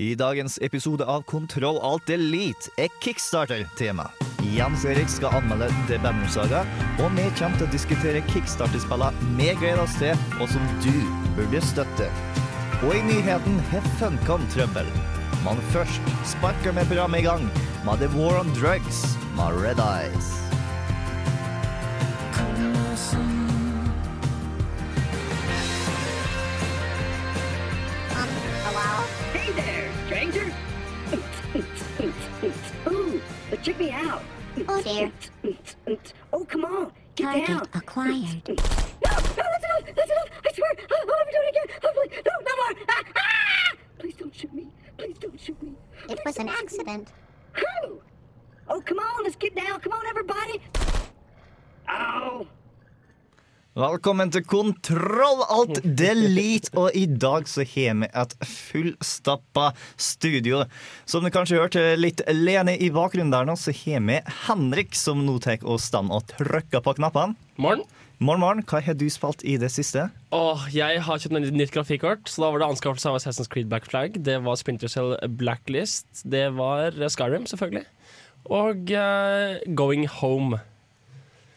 I dagens episode av Kontroll Alt Delete er Kickstarter-tema. Jens Erik skal anmelde The Banner Saga, og vi kommer til å diskutere Kickstarter-spillene vi gleder oss til, og som du burde støtte. Og i nyheten har Funcom trøbbel. Men først sparker vi programmet i gang med The War on Drugs med Red Eyes. Velkommen til Kontroll Alt Delete, og i dag så har vi et fullstappa studio. Som du kanskje hørte litt Lene i bakgrunnen der nå, så har vi Henrik som nå tar og stand og trykker på knappene. Morgen. Morgen, morgen, hva har du spilt i det siste? Åh, jeg har kjøpt et nytt grafikkort, så da var det anskaffelse av Assassin's Creed Back Flag. Det var Splinter Cell Blacklist. Det var Skyrim, selvfølgelig. Og uh, Going Home.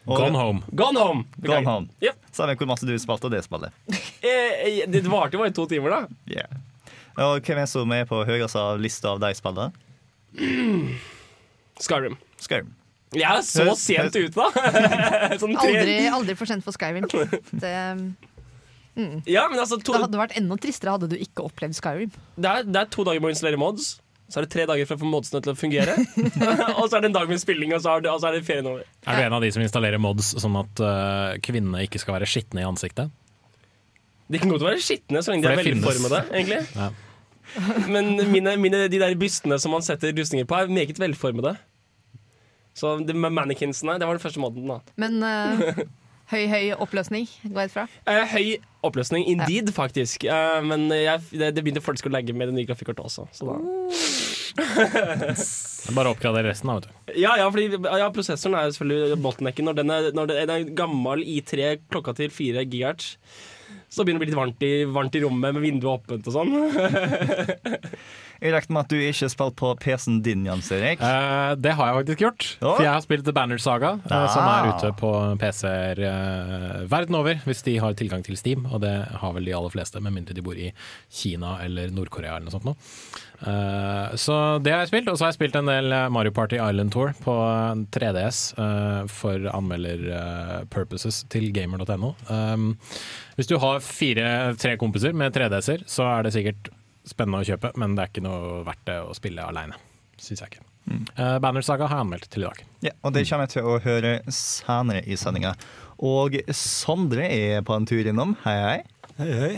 Og- Gone home. Gone Home! Gone Home. Ja. Samme hvor masse du spilte det spallet. Eh, eh, det varte jo bare i to timer, da. Yeah. Og hvem er som er på høyeste av lista av de spillene? Skyrim. Skyrim. Jeg er så Høst- sent ute, da! sånn Aldri, aldri for sent for Skyrim. Det, Ja, men altså to, det hadde vært enda tristere hadde du ikke opplevd Skyrim. det, er, det er to dager med å installere mods. Så er det tre dager for å få modsene til å fungere. og så er det en dag med spilling, og så er det, og så er det ferien over. Er du en av de som installerer mods sånn at uh, kvinnene ikke skal være skitne i ansiktet? De kan godt være skitne så lenge de er velformede, egentlig. Ja. Men mine, mine, de der bystene som man setter rustninger på, er meget velformede. Så det med mannequinsene, det var den første moden, da. Men uh, høy, høy oppløsning, går jeg ut fra. Uh, høy oppløsning indeed, faktisk. Eh, men jeg, det, det begynte folk å legge med det nye grafikkortet også. Så da. Bare oppgrader resten, da, vet du. Ja, ja, fordi ja, prosessoren er jo selvfølgelig bottlenecken. Når den er, når den er gammel I3 klokka til 4 gigahertz, så begynner det å bli litt varmt i, varmt i rommet med vinduet åpent og sånn. Jeg regner med at du ikke har spilt på PC-en din, Jens Erik. Eh, det har jeg faktisk gjort. Oh. For jeg har spilt The Banner Saga, eh, Ah. som er ute på PC-er eh, verden over, hvis de har tilgang til Steam. Og det har vel de aller fleste, med mindre de bor i Kina eller Nord-Korea eller noe sånt. Nå. Uh, så det har jeg spilt. Og så har jeg spilt en del eh, Mario Party Island Tour på 3DS uh, for anmelder-purposes til gamer.no. Um, hvis du har fire, tre kompiser med 3DS-er, så er det sikkert spennende å kjøpe, men det er ikke noe verdt det å spille aleine. Syns jeg ikke. Eh, Banner Saga har jeg anmeldt til i dag. Ja, og det kommer jeg til å høre senere i sendinga. Og Sondre er på en tur innom. Hei, hei. Hei, hei.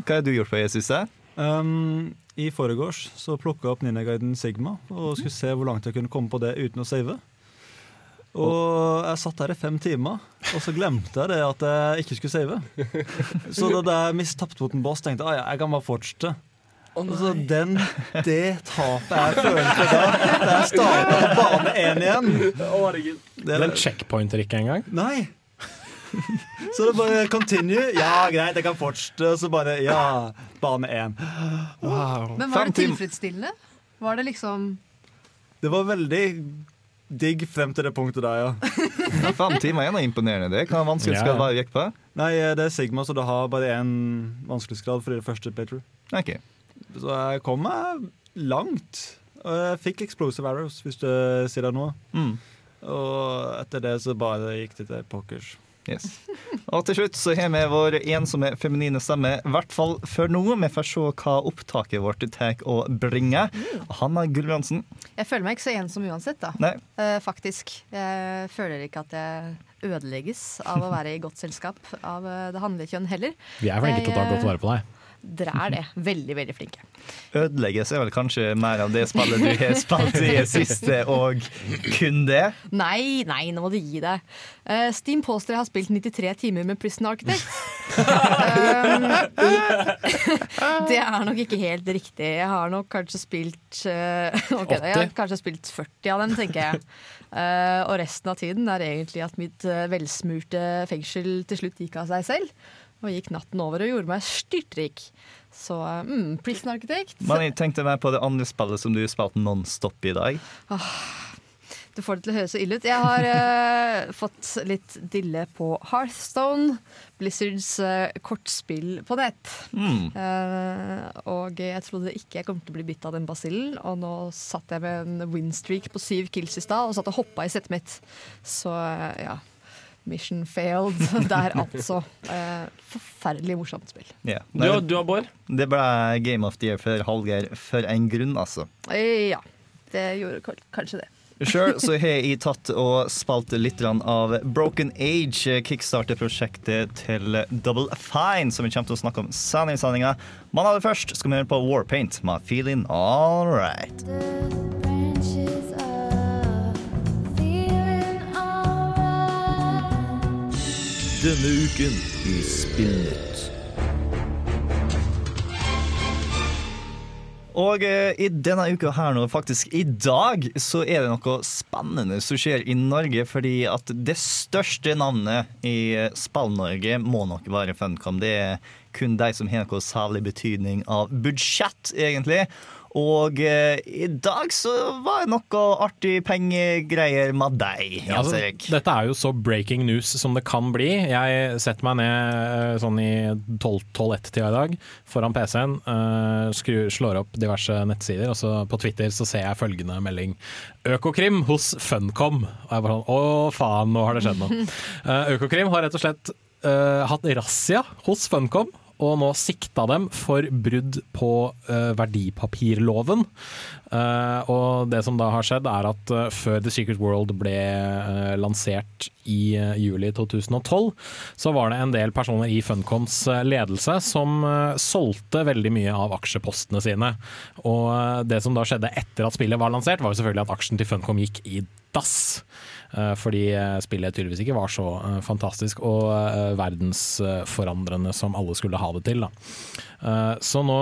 Hva har du gjort på det siste? Um, I forgårs så plukka jeg opp Ninjaguiden Sigma og skulle se hvor langt jeg kunne komme på det uten å save. Og jeg satt her i fem timer, og så glemte jeg det at jeg ikke skulle save. Så da jeg mistapte mot en boss, tenkte jeg ah, ja, jeg kan bare fortsette. Og så den, det tapet jeg følte da, da jeg starta på bane én igjen det er, en checkpointer ikke engang. Nei! Så det bare continue. Ja, greit, jeg kan fortsette. Og så bare ja, bane én. Men var det tilfredsstillende? Var det liksom Det var veldig digg frem til det punktet der, ja. Ja, fem timer er noe imponerende. Det Hva vanskelig Ja, det være gikk på? Nei, det er Sigma, så du har bare én vanskelighetsgrad for det første playthrough. Ok. Så jeg kom meg langt. Og jeg fikk explosive arrows, hvis du sier det nå. Mm. Og etter det så bare gikk det til pokkers. Yes. Og til slutt så har vi vår ensomme feminine stemme, i hvert fall før nå. Vi får se hva opptaket vårt tar å bringe. Hanna Gulbrandsen. Jeg føler meg ikke så ensom uansett, da. Nei, Eh, faktisk. Jeg føler ikke at jeg ødelegges av å være i godt selskap av eh, det handlekjønn heller. Vi er flinke til å ta godt vare på deg. Dere er det. Veldig, veldig flinke. Ødelegges er vel kanskje mer av det spillet du har spilt i det siste, og kun det. Nei, nei, nå må du gi deg. Uh, Steam påstår jeg har spilt 93 timer med Prison Architect. um, det er nok ikke helt riktig. Jeg har nok kanskje spilt eh, ok, Jeg har kanskje spilt 40 av dem, tenker jeg. Uh, og resten av tiden er egentlig at mitt velsmurte fengsel til slutt gikk av seg selv. Og gikk natten over og gjorde meg styrtrik. Så mm, Prison-arkitekt. Men jeg tenkte mer på det andre spillet som du spilte nonstop i dag. Ah, Du får det til å høres så ille ut. Jeg har uh, fått litt dille på Hearthstone, Blizzards uh, kortspill på nett. Mm. Uh, og jeg trodde ikke jeg kom til å bli bitt av den basillen, og nå satt jeg med en winstreak på syv kills i stad og satt og hoppa i settet mitt. Så ja. Mission failed der, altså. Eh, forferdelig morsomt spill. Ja. Du, du har Bård? Det ble Game of the Year for Hallgeir for en grunn, altså. Eh, ja, det gjorde kanskje det. Sjøl så har jeg tatt og spilt litt av Broken Age, kickstarter-prosjektet til Double Fine, som vi kommer til å snakke om senere i sendinga. Men aller først skal vi høre på Warpaint med Feeling Alright. Denne uken i Spillnytt. Og eh, i denne uka her nå, faktisk i dag, så er det noe spennende som skjer i Norge. Fordi at det største navnet i eh, Spill-Norge må nok være Funcom. Det er kun de som har noe særlig betydning av budsjett, egentlig. Og eh, i dag så var det noe artig pengegreier med deg, Ja, altså, dette er jo så breaking news som det kan bli. Jeg setter meg ned eh, sånn i 12-1-tida i dag foran PC-en, uh, skru- slår opp diverse nettsider, og så på Twitter så ser jeg følgende melding. Økokrim hos Funcom. Og jeg bare sånn Å, faen, nå har det skjedd noe. Uh, Økokrim har rett og slett uh, hatt razzia hos Funcom. Og nå sikta dem for brudd på uh, verdipapirloven. Uh, og det som da har skjedd, er at uh, før The Secret World ble lansert i juli 2012, så var det en del personer i Funcoms ledelse som solgte veldig mye av aksjepostene sine. Og det som da skjedde etter at spillet var lansert, var jo selvfølgelig at aksjen til Funcom gikk i dass. Eh, Fordi eh, spillet tydeligvis ikke var så eh, fantastisk og verdensforandrende som alle skulle ha det til. Da. Så nå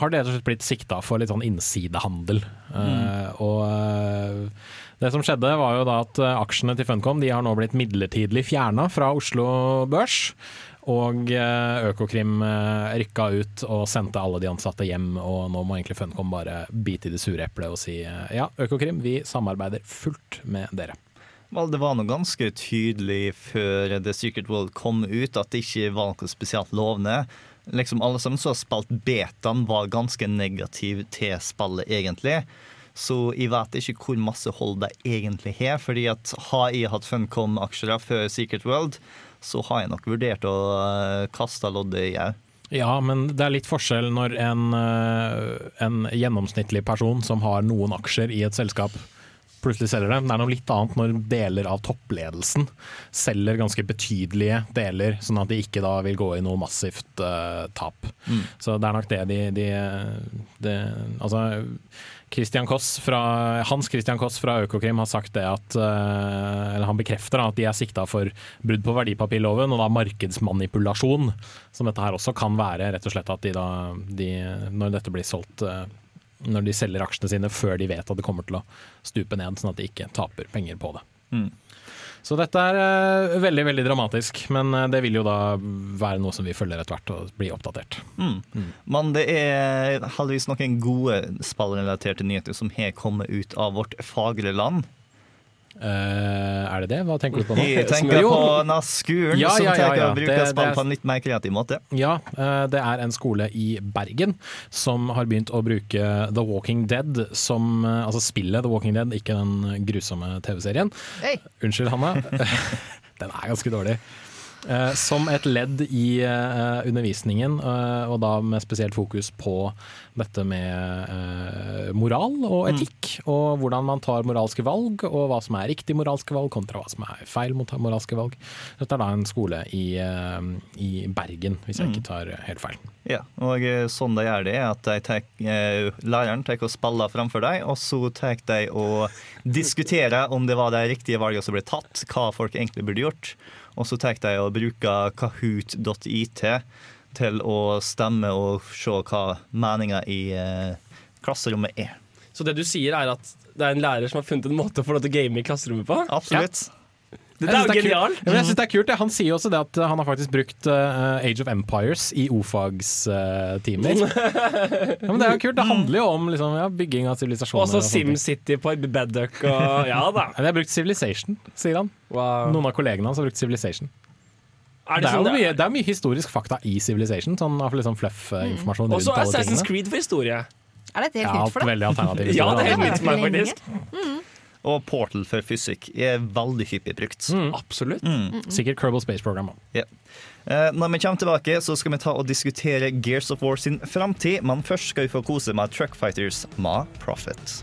har det rett og slett blitt sikta for litt sånn innsidehandel. Mm. Og det som skjedde var jo da at aksjene til Funcom de har nå blitt midlertidig fjerna fra Oslo Børs. Og Økokrim rykka ut og sendte alle de ansatte hjem, og nå må egentlig Funcom bare bite i det sure eplet og si ja, Økokrim, vi samarbeider fullt med dere. Vel, det var noe ganske tydelig før The Secret World kom ut, at det ikke var noe spesielt lovende. Liksom Alle som så spilt betaen, var ganske negativ til spillet, egentlig. Så jeg vet ikke hvor masse hold det egentlig har. fordi at har jeg hatt Funcom-aksjer før Secret World, så har jeg nok vurdert å eh, kaste loddet i au. Ja, men det er litt forskjell når en, eh, en gjennomsnittlig person som har noen aksjer i et selskap, plutselig selger det. Det er noe litt annet når deler av toppledelsen selger ganske betydelige deler, sånn at de ikke da vil gå i noe massivt uh, tap. Mm. Så det er nok det de, de, de Altså Christian Koss fra, Hans Christian Koss fra Økokrim har sagt det at eh, Eller han bekrefter at de er sikta for brudd på verdipapirloven og da markedsmanipulasjon. Som dette her også kan være, rett og slett at de da de, Når dette blir solgt eh, Når de selger aksjene sine før de vet at det kommer til å stupe ned, sånn at de ikke taper penger på det. Mm. Så dette er eh, veldig veldig dramatisk, men eh, det vil jo da være noe som vi følger etter hvert og blir oppdatert. Mm. Men det er heldigvis noen gode spillrelaterte nyheter som har kommet ut av vårt fagre land. Eh, er det det? Hva tenker du på nå? Jeg tenker Jo. på denne skolen Ja, som ja, ja, ja. å bruke Det- det spill er- på en litt mer kreativ måte. Ja, uh, det er en skole i Bergen som har begynt å bruke The Walking Dead som uh, Altså spillet The Walking Dead, ikke den grusomme TV-serien. Hey. Unnskyld, Hanna. Den er ganske dårlig. Eh, som et ledd i eh, undervisningen, eh, og da med spesielt fokus på dette med moral og etikk, og hvordan man tar moralske valg, og hva som er riktig moralske valg kontra hva som er feil moralske valg. Dette er da en skole i, i Bergen, hvis jeg ikke tar helt feil. Ja, og sånn de gjør det, er at de tek, læreren tar og spiller framfor deg, og så tar de og diskuterer om det var de riktige valgene som ble tatt, hva folk egentlig burde gjort. Og så tar de og bruker kahoot.it til å stemme og se hva meninga i eh, klasserommet er. Så det du sier er at det er en lærer som har funnet en måte å få lov til å game i klasserommet på? Absolutt. Dette er jo det er genialt! kult. Ja, men jeg synes det er kult. ja. Han sier jo også det at han har faktisk brukt uh, Age of Empires i O-fagstimer. ja, men det er jo kult. Det handler jo om liksom, ja, bygging av sivilisasjoner. Og så og ting. SimCity på Bedduck og Ja da. Ja, De har brukt Civilization, sier han. Wow. Noen av kollegene hans har brukt Civilization. Er Det er, sånn jo mye, det er mye historisk fakta i Civilization. Sånn, liksom fluff-informasjon. rundt Også er Assassin's. Creed for historie. Er det helt Ja, nytt for deg? Ja, det er helt nytt for meg, faktisk. faktisk. Og Portal for fysikk er veldig hyppig brukt. Absolutt. Sikkert Kerbal Space Program òg. Ja. Eh, Når vi kommer tilbake, så skal vi ta og diskutere Gears of War sin framtid. Men først skal vi få kose med Truck Fighters Ma Profit.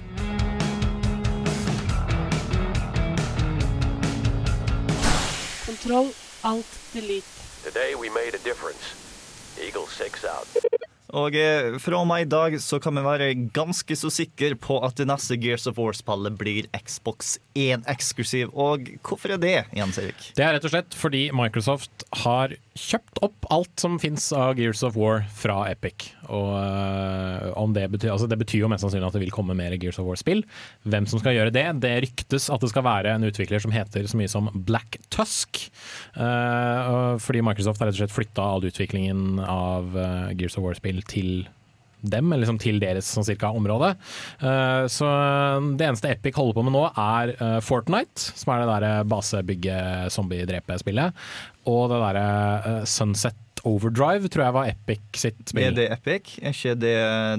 Kontroll, Alt Delete. Today we made a difference. Eagle 6 out. Og eh, fra og med i dag så kan vi være ganske så sikre på at det neste Gears of War-spillet blir Xbox 1-eksklusiv. Og hvorfor er det, Jens Erik? Det er rett og slett fordi Microsoft har kjøpt opp alt som fins av Gears of War fra Epic. Og øh, det betyr Altså det betyr jo mest sannsynlig at det vil komme mer Gears of War-spill. Hvem som skal gjøre det? Det ryktes at det skal være en utvikler som heter så mye som Black Tusk. Eh, fordi Microsoft har rett og slett flytta all utviklingen av øh, Gears of War-spill til dem, eller liksom til deres sånn cirka område. Uh, så det eneste Epic holder på med nå, er uh, Fortnite, som er det der basebygge-zombie-drepe-spillet. Og det derre uh, Sunset Overdrive, tror jeg var Epic sitt spill. Er det Epic? Er ikke det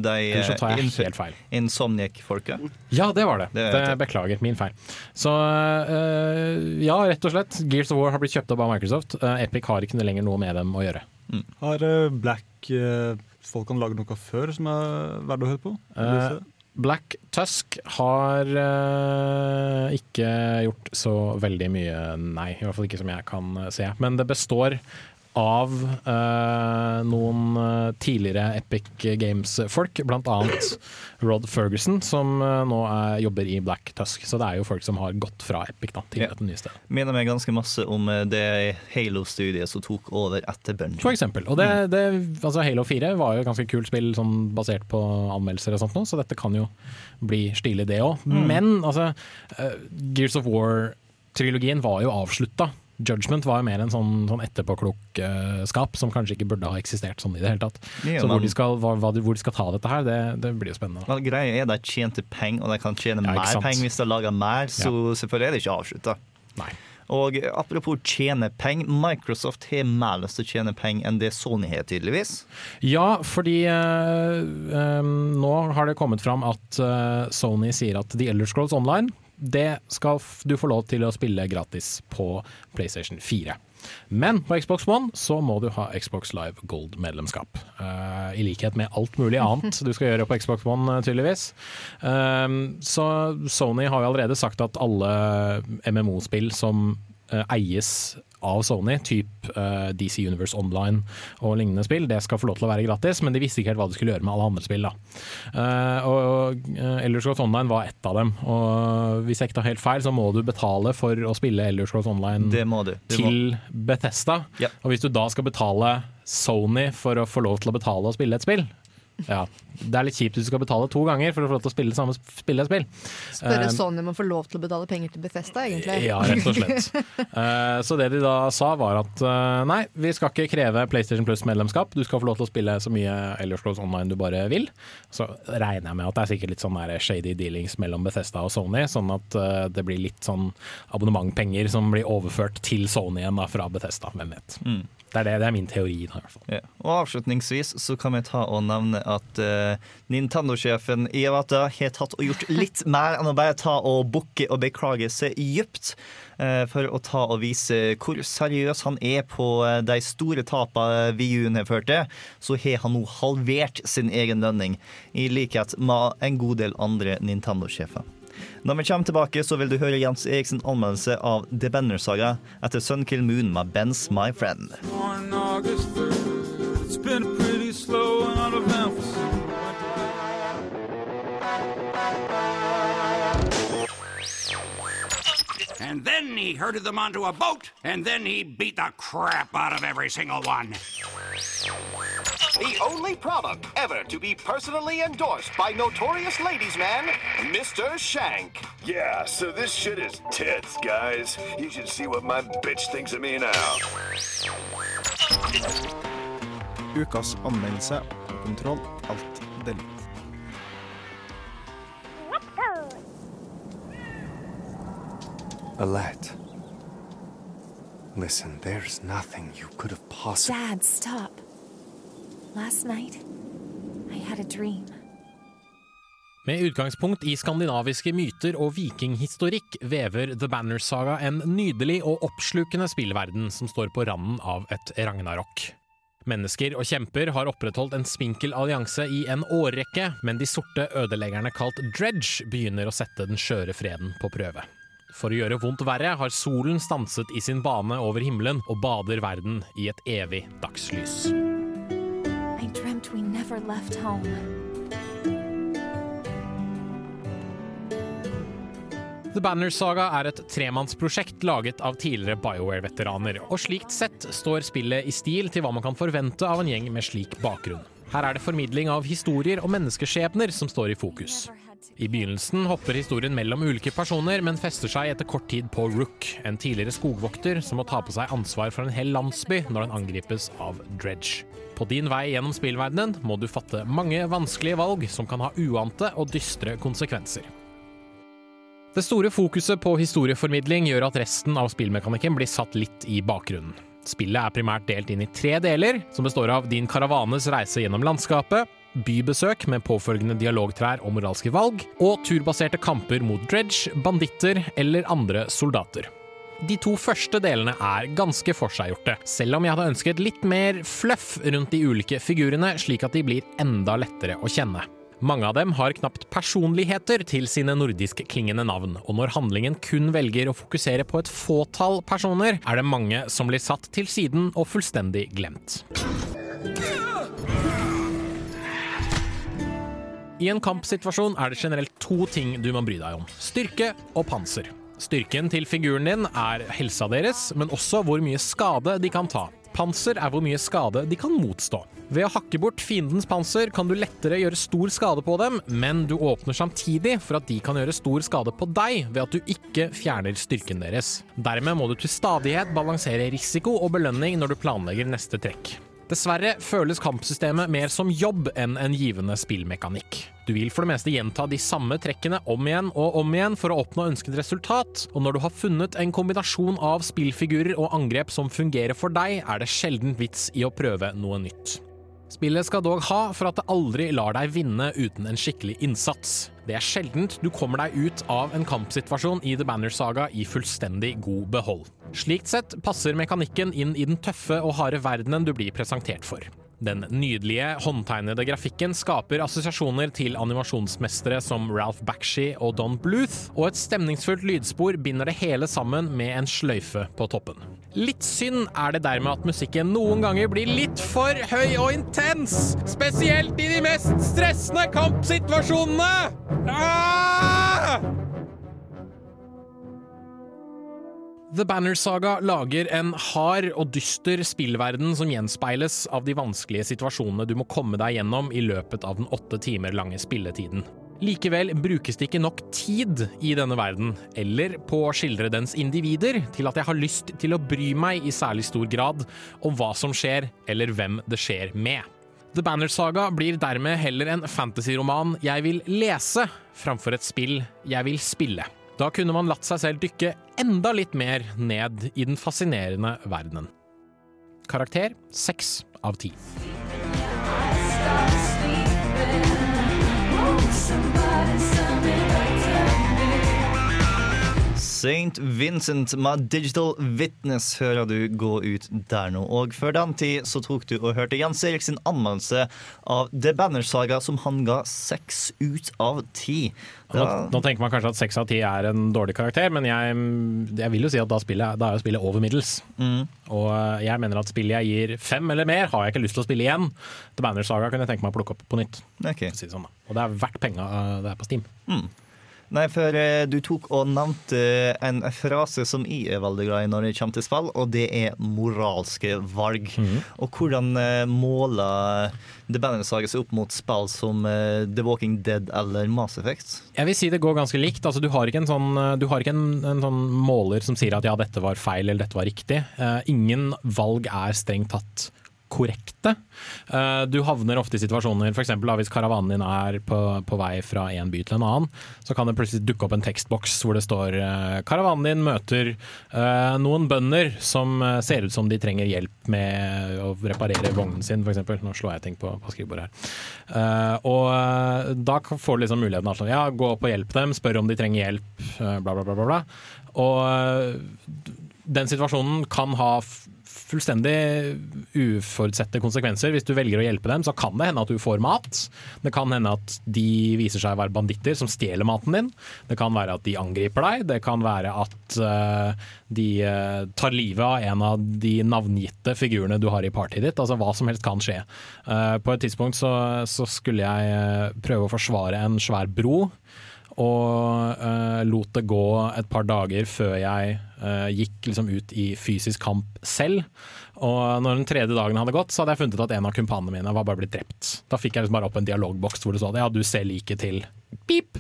de Eller så tar jeg helt feil. Insomniac-folka? Ja, det var det. Det det beklager, min feil. Så uh, ja, rett og slett. Gears of War har blitt kjøpt opp av Microsoft. Uh, Epic har ikke lenger noe med dem å gjøre. Har eh, Black eh, folkene lagd noe før som er verdt å høre på? Eh, Black Tusk har uh, ikke gjort så veldig mye, nei. I hvert fall ikke som jeg kan se. Men det består av uh, noen eh, tidligere Epic Games-folk, bl.a. Rod Ferguson, som uh, nå er, jobber i Black Tusk. Så det er jo folk som har gått fra Epic da, til Ja. dette nye stedet. Minner meg ganske masse om det Halo-studiet som tok over etter Bunch. For eksempel. Og det, det, altså Halo 4 var jo et ganske kult spill sånn basert på anmeldelser og sånt noe, så dette kan jo bli stilig det òg. Men altså, uh, Gears of War-trilogien var jo avslutta. Judgment var jo mer en sånn, sånn etterpåklokskap som kanskje ikke burde ha eksistert sånn i det hele tatt. Ja, så hvor de, skal, hva, hva de, hvor de skal ta dette her, det, det blir jo spennende. Men greia er de tjente penger, og de kan tjene Ja, mer penger hvis de lager mer, så selvfølgelig er det ikke avslutta. Og apropos tjene penger, Microsoft har mer lyst til å tjene penger enn det Sony har, tydeligvis. Ja, fordi eh, eh, nå har det kommet fram at eh, Sony sier at The Elder Scrolls Online det skal du få lov til å spille gratis på PlayStation 4. Men på Xbox One så må du ha Xbox Live Gold-medlemskap. Uh, I likhet med alt mulig annet du skal gjøre på Xbox One, eh, tydeligvis. Uh, så Sony har jo allerede sagt at alle MMO-spill som eies av Sony, typ uh, DC Universe Online og lignende spill, det skal få lov til å være gratis, men de visste ikke helt hva de skulle gjøre med alle andre spill. da. Uh, og uh, Elder Scrolls Online var ett av dem, og hvis jeg ikke tar helt feil, så må du betale for å spille Elder Scrolls Online Det må du. må. til Bethesda. Ja. Og hvis du da skal betale Sony for å få lov til å betale og spille et spill, ja, det er litt kjipt hvis du skal betale to ganger for å få lov til å spille, samme, spillet et spill. Spørre Eh, Sony om å få lov til å betale penger til Bethesda, egentlig. ja, rett og slett. Eh, så det de da sa var at eh, nei, vi skal ikke kreve PlayStation Plus-medlemskap. Du skal få lov til å spille så mye Elder Scrolls Online du bare vil. Så regner jeg med at det er sikkert litt sånn shady dealings mellom Bethesda og Sony, sånn at det blir litt sånn abonnementpenger som blir overført til Sony igjen da, fra Bethesda. Hvem vet. Mm. Det er, det, det er min teori. Da, i hvert fall. Ja. Og avslutningsvis så kan vi ta og nevne at uh, Nintendo-sjefen Iwata har tatt og gjort litt mer enn å bare ta og bukke og beklage seg dypt. Uh, for å ta og vise hvor seriøs han er på eh, de store tapene VU-en har ført til, så har han nå halvert sin egen lønning, i likhet med en god del andre Nintendo-sjefer. Når vi kommer tilbake, så vil du høre Jens Eriksens anmeldelse av The Banner-saga etter Sun Kill Moon med Ben's My Friend. On August 3rd, it's been pretty slow and uneventful. And then he herded them onto a boat, and then he beat the crap out of every single one. The only product ever to be personally endorsed by notorious ladies man, Mr. Shank. Yeah, so this shit is tits, guys. You should see what my bitch thinks of me now. Ukas anmeldelse på Kontroll Alt Delete. Alette. Listen, there's nothing you could have possibly. Dad, stop. Last night, I had a dream. Med utgangspunkt i skandinaviske myter og vikinghistorikk vever The Banner Saga en nydelig og oppslukende spillverden som står på randen av et ragnarok. Mennesker og kjemper har opprettholdt en spinkel allianse i en årrekke, men de sorte ødeleggerne kalt Dredge begynner å sette den skjøre freden på prøve. For å gjøre vondt verre har solen stanset i sin bane over himmelen og bader verden i et evig dagslys. Dreamt we never left home. The Banner Saga er et tremannsprosjekt laget av tidligere BioWare-veteraner, og slikt sett står spillet i stil til hva man kan forvente av en gjeng med slik bakgrunn. Her er det formidling av historier og menneskeskjebner som står i fokus. I begynnelsen hopper historien mellom ulike personer, men fester seg etter kort tid på Rook, en tidligere skogvokter som må ta på seg ansvar for en hel landsby når den angripes av Dredge. På din vei gjennom spillverdenen må du fatte mange vanskelige valg som kan ha uante og dystre konsekvenser. Det store fokuset på historieformidling gjør at resten av spillmekanikken blir satt litt i bakgrunnen. Spillet er primært delt inn i tre deler, som består av din karavanes reise gjennom landskapet, bybesøk med påfølgende dialogtrær og moralske valg, og turbaserte kamper mot dredge, banditter eller andre soldater. De to første delene er ganske forseggjorte, selv om jeg hadde ønsket litt mer fluff rundt de ulike figurene, slik at de blir enda lettere å kjenne. Mange av dem har knapt personligheter til sine nordisk-klingende navn, og når handlingen kun velger å fokusere på et fåtall personer, er det mange som blir satt til siden og fullstendig glemt. I en kampsituasjon er det generelt to ting du må bry deg om. Styrke og panser. Styrken til figuren din er helsa deres, men også hvor mye skade de kan ta. Panser er hvor mye skade de kan motstå. Ved å hakke bort fiendens panser kan du lettere gjøre stor skade på dem, men du åpner samtidig for at de kan gjøre stor skade på deg ved at du ikke fjerner styrken deres. Dermed må du til stadighet balansere risiko og belønning når du planlegger neste trekk. Dessverre føles kampsystemet mer som jobb enn en givende spillmekanikk. Du vil for det meste gjenta de samme trekkene om igjen og om igjen for å oppnå ønsket resultat, og når du har funnet en kombinasjon av spillfigurer og angrep som fungerer for deg, er det sjelden vits i å prøve noe nytt. Spillet skal dog ha for at det aldri lar deg vinne uten en skikkelig innsats. Det er sjeldent du kommer deg ut av en kampsituasjon i The Banner Saga i fullstendig god behold. Slikt sett passer mekanikken inn i den tøffe og harde verdenen du blir presentert for. Den nydelige, håndtegnede grafikken skaper assosiasjoner til animasjonsmestere som Ralph Bakshi og Don Bluth, og et stemningsfullt lydspor binder det hele sammen med en sløyfe på toppen. Litt synd er det dermed at musikken noen ganger blir litt for høy og intens, spesielt i de mest stressende kampsituasjonene! Ah! The Banner Saga lager en hard og dyster spillverden som gjenspeiles av de vanskelige situasjonene du må komme deg gjennom i løpet av den åtte timer lange spilletiden. Likevel brukes det ikke nok tid i denne verden, eller på å skildre dens individer, til at jeg har lyst til å bry meg i særlig stor grad om hva som skjer, eller hvem det skjer med. The Banner Saga blir dermed heller en fantasyroman jeg vil lese, framfor et spill jeg vil spille. Da kunne man latt seg selv dykke enda litt mer ned i den fascinerende verdenen. Karakter seks av ti. St. Vincent med Digital Witness hører du gå ut der nå. Og før den tid så tok du og hørte Jens Erik sin anmeldelse av The Banner Saga, som han ga seks ut av ti. Nå, nå tenker man kanskje at seks av ti er en dårlig karakter, men jeg, jeg vil jo si at da, spillet, da er jo spillet over middels. Og eh, jeg mener at spillet jeg gir fem eller mer, har jeg ikke lyst til å spille igjen. The Banner Saga kan jeg tenke meg å plukke opp på nytt. Okay. Si det sånn. Og det er verdt penga eh, det er på Steam. Mm. Nei, for eh, du tok og nevnte en frase som jeg er veldig glad i når det kommer til spill, og det er moralske valg. Og hvordan eh, måler The Balance-saga seg opp mot spill som eh, The Walking Dead eller Mass Effect? Jeg vil si det går ganske likt. Altså, du har ikke, en sånn, du har ikke en, en sånn måler som sier at ja, dette var feil eller dette var riktig. Uh, ingen valg er strengt tatt korrekte. Eh, du havner ofte i situasjoner, f.eks. hvis karavanen din er på, på vei fra en by til en annen, så kan det plutselig dukke opp en tekstboks hvor det står eh, karavanen din møter eh, noen bønder som ser ut som de trenger hjelp med å reparere vognen sin, f.eks. Nå slår jeg ting på, på skrivebordet her. Og da får du liksom muligheten til å ja, gå opp og hjelpe dem, spørre om de trenger hjelp, bla, bla, bla. bla. Og den situasjonen kan ha fullstendig uforutsette konsekvenser. Hvis du velger å hjelpe dem, så kan det hende at du får mat. Det kan hende at de viser seg å være banditter som stjeler maten din. Det kan være at de angriper deg. Det kan være at uh, de uh, tar livet av en av de navngitte figurene du har i partiet ditt. Altså hva som helst kan skje. Uh, på et tidspunkt så, så skulle jeg prøve å forsvare en svær bro og uh, lot det gå et par dager før jeg uh, gikk liksom ut i fysisk kamp selv. Og når den tredje dagen hadde gått, så hadde jeg funnet ut at en av kumpanene mine var bare blitt drept. Da fikk jeg liksom bare opp en dialogboks hvor det stod ja, du ser liket til pip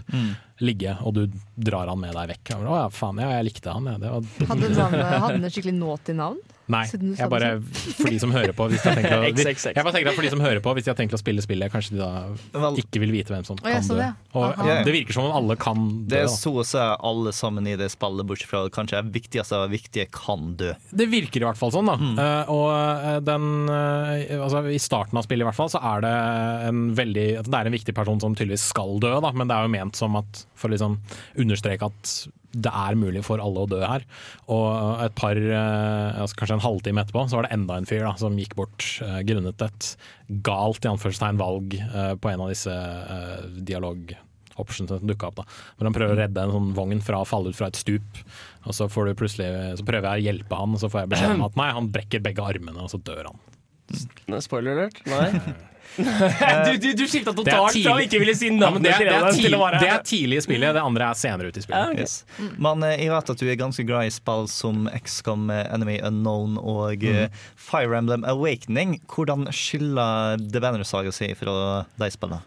ligge, og du drar han med deg vekk. Å ja, faen, ja, jeg likte han. Ja. Det var, Hadde navnet hadde den et skikkelig naughty navn? Nei, jeg bare, sånn. for de som hører på hvis de har tenkt å, hvis, Jeg bare tenker at for de som hører på, hvis de har tenkt å spille spillet, kanskje de da ikke vil vite hvem som kan sånn, dø. Og Det virker som om alle kan Det dø. er så å si alle sammen i det spillet, bortsett fra kanskje det viktigste av det viktige, kan dø. Det virker i hvert fall sånn, da. Eh, og eh, den, eh, altså, I starten av spillet i hvert fall så er det en veldig Det er en viktig person som tydeligvis skal dø, da, men det er jo ment som at for å liksom understreke at det er mulig for alle å dø her. Og et par, eh, altså kanskje en halvtime etterpå, så var det enda en fyr da, som gikk bort eh, grunnet et galt i anførselstegn valg eh, på en av disse uh, dialog som dukka opp. da. Men han prøver å redde en sånn vogn fra å falle ut fra et stup. Og så, får du så prøver jeg å hjelpe han, og så får jeg beskjed om at nei, han brekker begge armene, og så dør han. Spoiler alert? Nei. du du, du skifta totalt fra å ikke ville si Ja, det, er, det, er til å tidlig, det er tidlig i spillet, det andre er senere ute i spillet. Yes. Men eh, jeg vet at du er ganske glad i spill som XCOM, eh, Enemy Unknown og mm. Fire Emblem Awakening. Hvordan skiller The Banner Saga seg fra de spillene?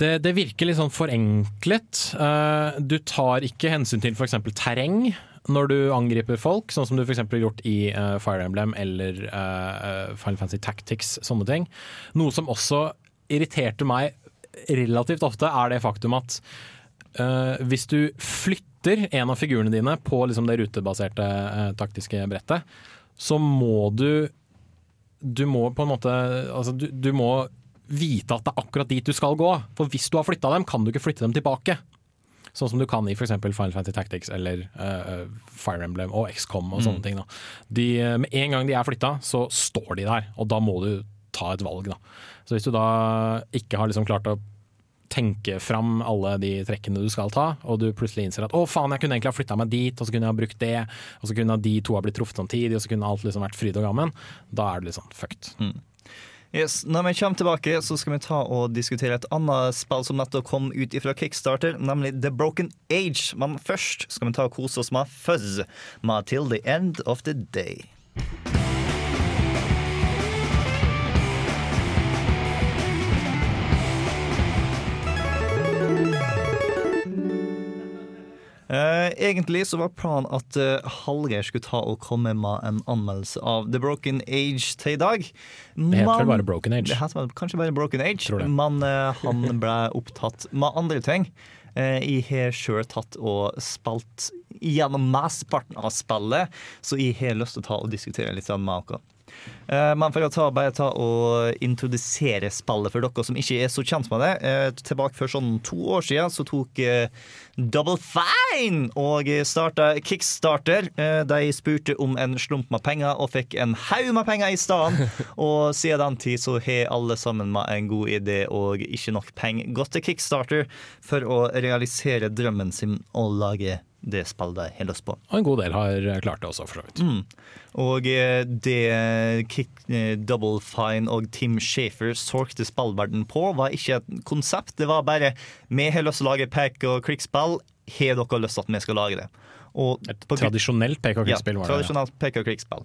Det, det virker litt sånn forenklet. Eh, du tar ikke hensyn til f.eks. terreng når du angriper folk, sånn som du f.eks. har gjort i uh, Fire Emblem eller uh, Final Fantasy Tactics, sånne ting. Noe som også irriterte meg relativt ofte, er det faktum at uh, hvis du flytter en av figurene dine på liksom det rutebaserte taktiske brettet, så må du du må på en måte altså du, du må vite at det er akkurat dit du skal gå. For hvis du har flytta dem, kan du ikke flytte dem tilbake. Sånn som du kan i f.eks. Final Fantasy Tactics eller uh, Fire Emblem og XCOM og sånne Mm. ting. De, eh, med en gang de er flytta, så står de der, og da må du ta et valg. Da. Så hvis du da ikke har liksom klart å tenke fram alle de trekkene du skal ta, og du plutselig innser at å faen, jeg kunne egentlig ha flytta meg dit, og så kunne jeg ha brukt det, og så kunne de to ha blitt truffet samtidig, og så kunne alt liksom vært fryd og gammen, da er det litt sånn fucked. Yes, når vi kommer tilbake, så skal vi ta og diskutere et annet spill som nettopp kom ut fra Kickstarter, nemlig The Broken Age. Men først skal vi ta og kose oss med Fuzz med Till the End of the Day. Egentlig så var planen at uh, Hallgeir skulle ta og komme med en anmeldelse av The Broken Age til i dag. Det heter vel bare Broken Age? Det heter kanskje bare Broken Age, men eh, han ble opptatt med andre ting. Eh, jeg har sjøl tatt og spilt gjennom mesteparten av spillet, så jeg har lyst til å ta og diskutere litt med dere. Eh, Men for å ta, bare ta og introdusere spillet for dere som ikke er så kjent med det. eh, Tilbake for sånn to år siden så tok eh, Double Fine og starta Kickstarter. De spurte om en slump med penger og fikk en haug med penger i stedet. Og siden den tid så har alle sammen med en god idé og ikke nok penger gått til Kickstarter for å realisere drømmen sin og lage det spillet de har lyst på. Og en god del har klart det også, for så vidt. Mm. Og eh, det Kick, eh, Double Fine og Tim Shafer solgte spillverden på, var ikke et konsept. Det var bare vi har lyst til å lage pack og klikkspill. Har dere lyst til at vi skal lage det? Og Et tradisjonelt pek og klikkspill ja, tradisjonelt pek og klikkspill.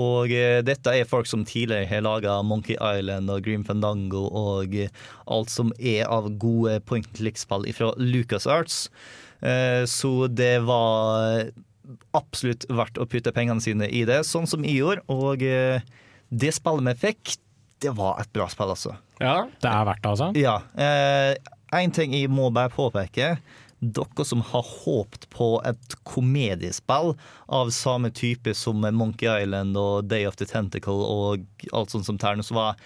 Og eh, dette er folk som tidligere har laga Monkey Island og Green Fandango og eh, alt som er av gode point click-spill fra LucasArts. Eh, så det var absolutt verdt å putte pengene sine i det, sånn som jeg gjorde. Og eh, det spillet vi fikk, det var et bra spill, altså. Ja, Det er verdt det, altså? Ja. Én ting jeg må bare påpeke. Dere som har håpt på et komediespill av samme type som Monkey Island og Day of the Tentacle og alt sånt som Ternus var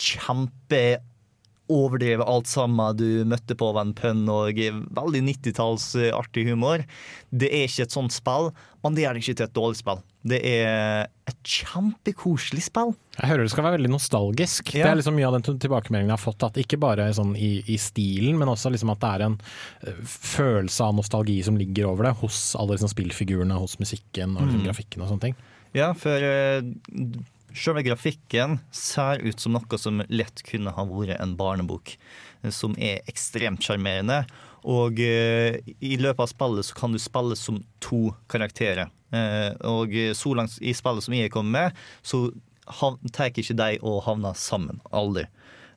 kjempe overdrevet alt sammen du møtte på en pønn og veldig 90-talls eh, artig humor. Det er ikke et sånt spill, men det er ikke til et dårlig spill. Det er et kjempekoselig spill. Jeg hører det skal være veldig nostalgisk. Det er liksom mye av den tilbakemeldingen jeg har fått. At ikke bare sånn i, i stilen, men også liksom at det er en eh, følelse av nostalgi som ligger over det hos alle liksom spillfigurene, hos musikken og liksom Mm. grafikken og sånne ting. Ja, for selve grafikken ser ut som noe som lett kunne ha vært en barnebok. eh, Som er ekstremt sjarmerende. Og eh, i løpet av spillet så kan du spille som to karakterer. Eh, og så langt i spillet som jeg kommer med, så tar ikke de og havner sammen. Aldri.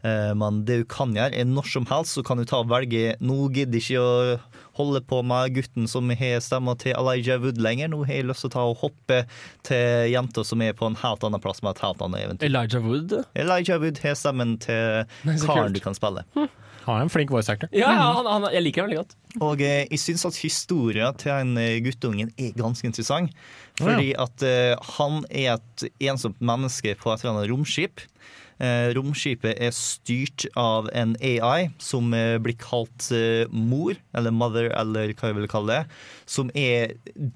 Eh, Men det du kan gjøre, er når som helst så kan du ta og velge Nå gidder ikke å holde på med gutten som har stemma til Elijah Wood lenger. Nå har jeg lyst til å ta og hoppe til jenta som er på en helt annen plass med et helt annet eventyr. Elijah Wood? Elijah Wood har stemmen til karen du kan spille. Han er en flink voice actor. Ja, ja han, han, jeg liker ham veldig godt. Og eh, jeg syns at historien til en eh, guttungen er ganske interessant. Fordi at eh, han er et ensomt menneske på et eller annet romskip. Eh, romskipet er styrt av en AI som eh, blir kalt eh, mor, eller mother, eller hva jeg vil kalle det. Som er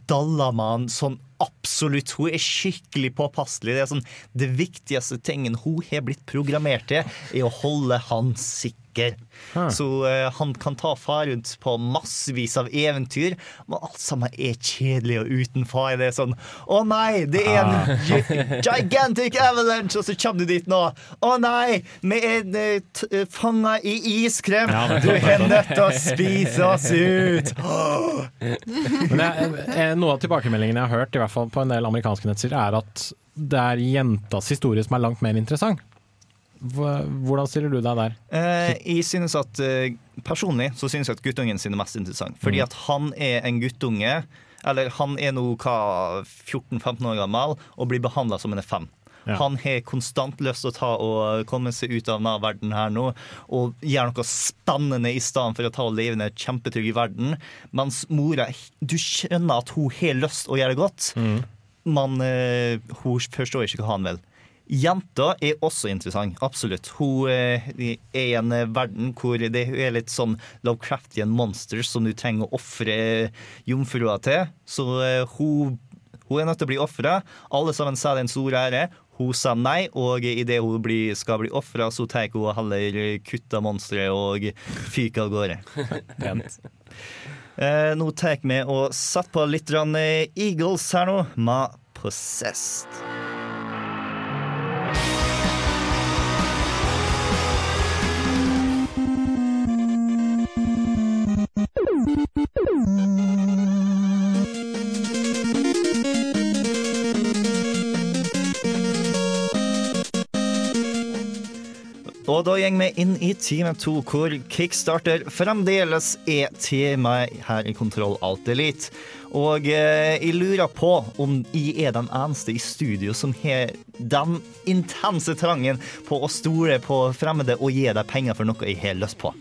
Dallaman sånn absolutt. Hun er skikkelig påpasselig. Det er sånn, det viktigste tingen hun har blitt programmert til, er å holde han sikker. Så uh, han kan ta far rundt på massevis av eventyr, men alt sammen er kjedelig og uten far. Det er sånn Å nei, det er en gi- gigantic avalanche, og så kommer du dit nå. Å nei, vi er uh, eh, fanga i iskrem. Ja, Du er nødt til å spise oss ut. Eh, noe av tilbakemeldingene jeg har hørt, i hvert fall på en del amerikanske nettsider, er at det er jentas historie som er langt mer interessant. Hvordan stiller du deg der? Eh, jeg synes at eh, Personlig så synes jeg at guttungen sin er mest interessant. Fordi Mm. at han er en guttunge, eller han er nå 14-15 år gammel, og blir behandla som en er fem. Ja. Han har konstant lyst til å ta og komme seg ut av denne verden her nå og gjøre noe spennende i stedet for å ta og leve i en kjempetrygg verden. Mens mora Du skjønner at hun har lyst til å gjøre det godt, men uh, hun forstår ikke hva han vil. Jenta er også interessant, absolutt. Hun eh, er i en eh, verden hvor det er litt sånn Lovecraftian monsters som du trenger å ofre jomfrua til. Så eh, hun, hun er nødt til å bli ofra. Alle sammen sa det en stor ære. Hun sa nei, og idet hun blir, skal bli ofra, så tar hun heller kutta monsteret og fyker av gårde. Pent. Eh, nå tar vi og setter på litt eh, Eagles her nå, med Possessed. Og da går vi inn i time to, hvor Kickstarter fremdeles er temaet her i Kontroll Alt Elite. Og eh, jeg lurer på om jeg er den eneste i studio som har den intense trangen på å stole på fremmede og gi deg penger for noe jeg har lyst på.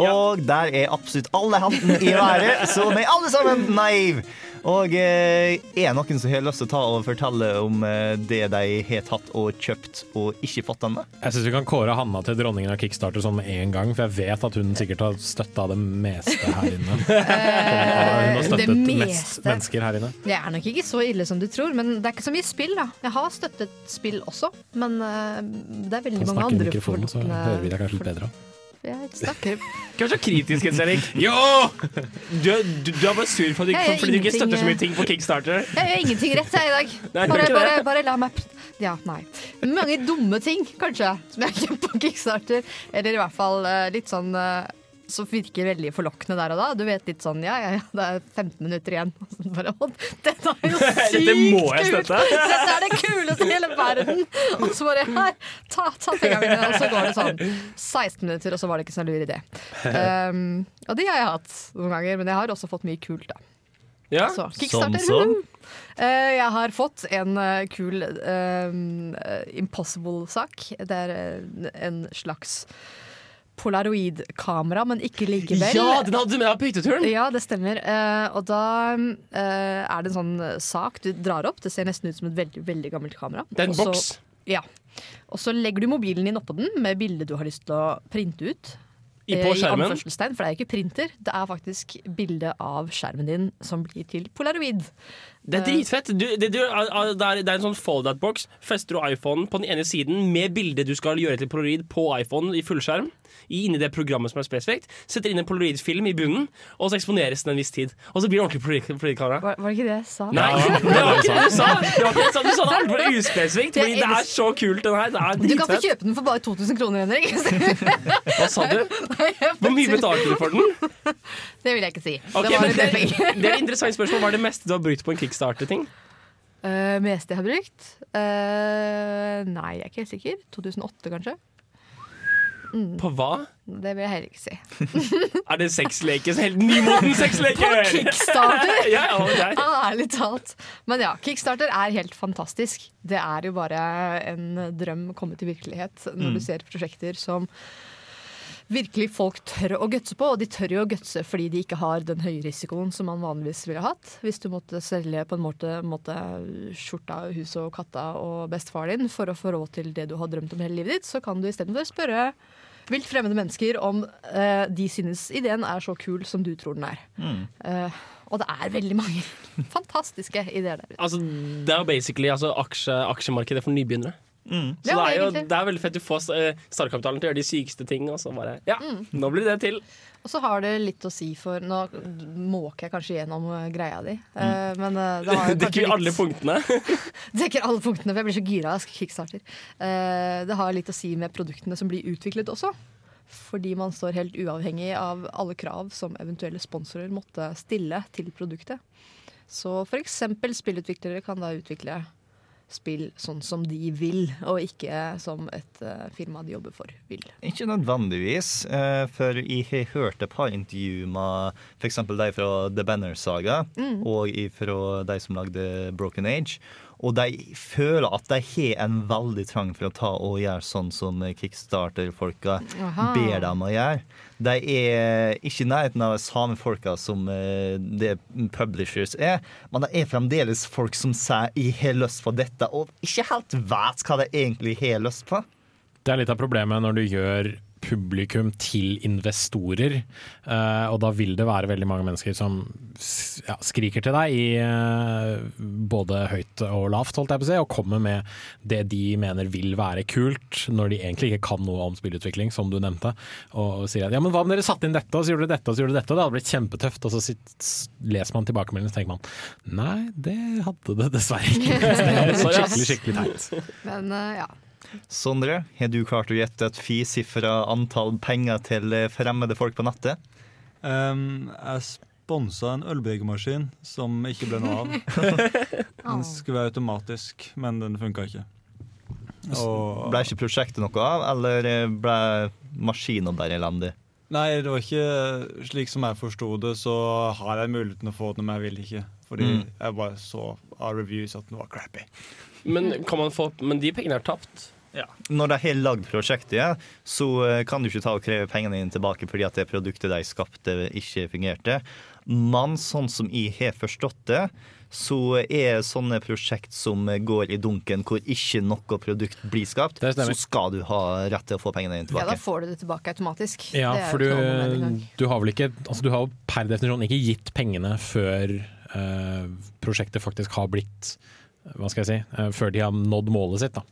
Og der er absolutt alle hendene i været, så vi er alle sammen naive. Og eh, er det noen som har lyst til å ta og fortelle om eh, det de har tatt og kjøpt og ikke fått ennå? Jeg syns vi kan kåre Hanna til dronningen av Kickstarter sånn med en gang, for jeg vet at hun sikkert har støtta det meste her inne. Hun har støttet mest mennesker her inne. Det er nok ikke så ille som du tror, men det er ikke så mye spill. da Jeg har støttet spill også, men uh, det er veldig Kan mange snakke i andre mikrofonen, så hører vi deg kanskje litt bedre. Jeg snakker Ikke vær så kritisk, Jens Erik. Jo! Du, du, du er bare sur for at du, Jeg fordi du ikke støtter så mye eh, ting på Kickstarter. Jeg gjør ingenting rett jeg i dag. Nei, Bare, bare, bare la meg Ja, nei. Mange dumme ting, kanskje, som jeg har kjøpt på Kickstarter. Eller i hvert fall eh, litt sånn eh, som virker veldig forlokkende der og da. Du vet litt sånn ja, ja, ja, det er 15 minutter igjen. Og så bare, dette er jo sykt det kult! Dette er det kuleste i hele verden! Og så bare her, ta, ta pengene mine. Og så går det sånn 16 minutter, og så var det ikke så lur idé. Um, og de har jeg hatt noen ganger, men jeg har også fått mye kult, da. Ja, Så, sånn Kickstarter. som? woohoo! Eh, jeg har fått en uh, kul uh, Impossible-sak. Det er en slags polaroid-kamera, men ikke likevel. Ja, den hadde du med deg på hytteturen! Ja, det stemmer. Uh, og da uh, er det en sånn sak du drar opp. Det ser nesten ut som et veldig, veldig gammelt kamera. Det er en boks. Ja. Og så legger du mobilen din oppå den med bildet du har lyst til å printe ut. I- Eh, på skjermen? I for det er ikke printer. Det er faktisk bilde av skjermen din som blir til polaroid. Det er dritfett. Du, det, du, det, er, det er en sånn fold-out-boks. Fester du iPhonen på den ene siden med bildet du skal gjøre til polaroid på iPhone i fullskjerm. Inni det programmet som er spesifikt. Setter inn en polaroid-film i bunnen, og så eksponeres den en viss tid. Og så blir det ordentlig polaroid- polaroid-kamera. Var, var det ikke det jeg sa? Nei, det var ikke det du sa! Det var ikke det du sa. Du sa det altfor uspesifikt. Fordi det er så kult, den her. Det er Du kan få kjøpe den for bare 2000 kroner, Henrik. Hva sa du? Hvor mye betalte du for den? Det vil jeg ikke si. Okay, det var men det, det er et interessant spørsmål. Hva er det meste du har brukt på en kickstarter-ting? Uh, meste jeg har brukt? Uh, nei, jeg er ikke helt sikker. 2008, kanskje? Mm, På hva? det vil jeg heller ikke si. Er det sexleker? Så Helt nymoden sexleker? På Kickstarter! ja, ja. Ærlig talt. Men ja, Kickstarter er helt fantastisk. Det er jo bare en drøm kommet til virkelighet når Mm. du ser prosjekter som virkelig folk tør å gutse på. Og de tør jo å gutse fordi de ikke har den høye risikoen som man vanligvis ville hatt. Hvis du måtte selge på en måte, måte skjorta, huset og katta og bestefar din for å få råd til det du har drømt om hele livet ditt, så kan du istedenfor spørre vilt fremmede mennesker om eh, de synes ideen er så kul som du tror den er. Eh, og det er veldig mange fantastiske ideer der ute. Altså, det er jo basically altså, aksje, aksjemarkedet for nybegynnere. Så Ja, det, er jo, det er veldig fett. Du får uh, startkapitalen til å gjøre de sykeste ting, og så bare Ja, nå blir det til. Og så har det litt å si for Nå måker jeg kanskje gjennom eh, greia di, mm. men eh, det har jo Dekker kanskje vi litt alle punktene? Dekker alle punktene, for jeg blir så gira av kickstarter. Eh, det har litt å si med produktene som blir utviklet også. Fordi man står helt uavhengig av alle krav som eventuelle sponsorer måtte stille til produktet. Så f.eks. spillutviklere kan da utvikle spill sånn som de vil, og ikke som et uh, firma de jobber for, vil. Ikke nødvendigvis, uh, for jeg har hørt et par intervju med f.eks. de fra The Banner Saga, Mm. og fra de som lagde Broken Age. Og de føler at de har en veldig trang for å ta og gjøre sånn som Kickstarter-folka ber dem å gjøre. De er ikke i nærheten av samme folka som eh, det publishers er, men det er fremdeles folk som sier 'jeg har lyst på dette', og ikke helt vet hva de egentlig har lyst på. Det er litt av problemet når du gjør publikum til investorer. eh, og da vil det være veldig mange mennesker som ja, skriker til deg i eh, både høyt og lavt, holdt jeg på å si, og kommer med det de mener vil være kult, når de egentlig ikke kan noe om spillutvikling, som du nevnte. Og, og sier at ja, men hva om dere satte inn dette, og så gjorde dere dette, og så gjorde dere dette, og det hadde blitt kjempetøft. Og så sitt, leser man tilbakemeldingen, så tenker man nei, det hadde det dessverre ikke. Det er skikkelig, skikkelig teit. Men eh, ja. Sondre, har du klart å gjette et fisifra antall penger til eh, fremmede folk på nettet? Um, jeg sponsa en ølbryggemaskin som ikke ble noe av. Den skulle være automatisk, men den funka ikke. Og, Ble ikke prosjektet noe av, eller eh, ble maskina bare elendig? nei, det var ikke slik som jeg forsto det, så har jeg muligheten å få den, men jeg vil ikke. Fordi Mm. jeg bare så av reviews at den var crappy. Men, kan man få, men de pengene er tapt. Når de har lagd prosjektet, så eh, kan du ikke ta og kreve pengene dine tilbake fordi at det produktet de skapte, ikke fungerte. Men sånn som jeg har forstått det, så er sånne prosjekt som går i dunken, hvor ikke noe produkt blir skapt, så skal du ha rett til å få pengene dine tilbake. Ja, da får du det tilbake automatisk. Ja, det er for du, du har vel ikke altså Du har jo per definisjon ikke gitt pengene før øh, prosjektet faktisk har blitt Hva skal jeg si? eh, før de har nådd målet sitt, da.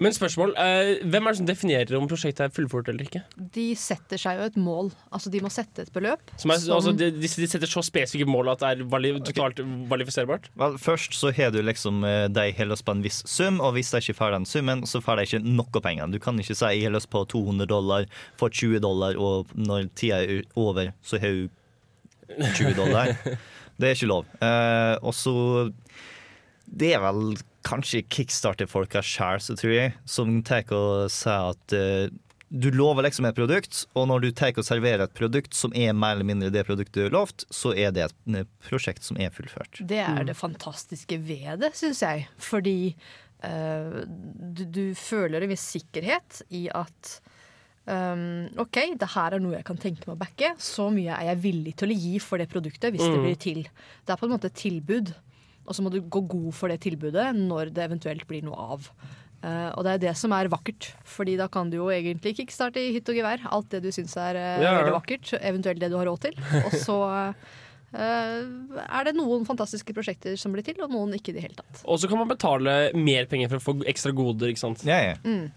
Men spørsmål, eh, hvem er det som definerer om prosjektet er fullført eller ikke? De setter seg jo et mål. Altså De må sette et beløp. Som er, som- altså, de, de setter så spesifikke mål at det er vali, totalt kvalifiserbart? Vel, først så har du liksom eh, de har lyst på en viss sum, og hvis de ikke får den summen, så får de ikke noe penger. Du kan ikke si jeg har lyst på 200 dollar, får 20 dollar, og når tida er over, så har du 20 dollar. Det er ikke lov. Eh, og så Det er vel kanskje kickstarter-folka sjøl, så tror jeg, som tar og sier at uh, du lover liksom et produkt, og når du tar og serverer et produkt som er mer eller mindre det produktet du har lovt, så er det et eh, prosjekt som er fullført. Det er det fantastiske ved det, syns jeg. Fordi uh, du, du føler en viss sikkerhet i at um, OK, det her er noe jeg kan tenke meg å backe. Så mye er jeg villig til å gi for det produktet hvis det Mm. blir til. Det er på en måte et tilbud, og så må du gå god for det tilbudet når det eventuelt blir noe av. Uh, og det er det som er vakkert, Fordi da kan du jo egentlig kickstarte i hytt og gevær. Alt det du syns er uh, Ja, ja. veldig vakkert, eventuelt det du har råd til. Og så uh, er det noen fantastiske prosjekter som blir til, og noen ikke i det hele tatt. Og så kan man betale mer penger for å få ekstra goder, ikke sant? Ja, ja. Mm.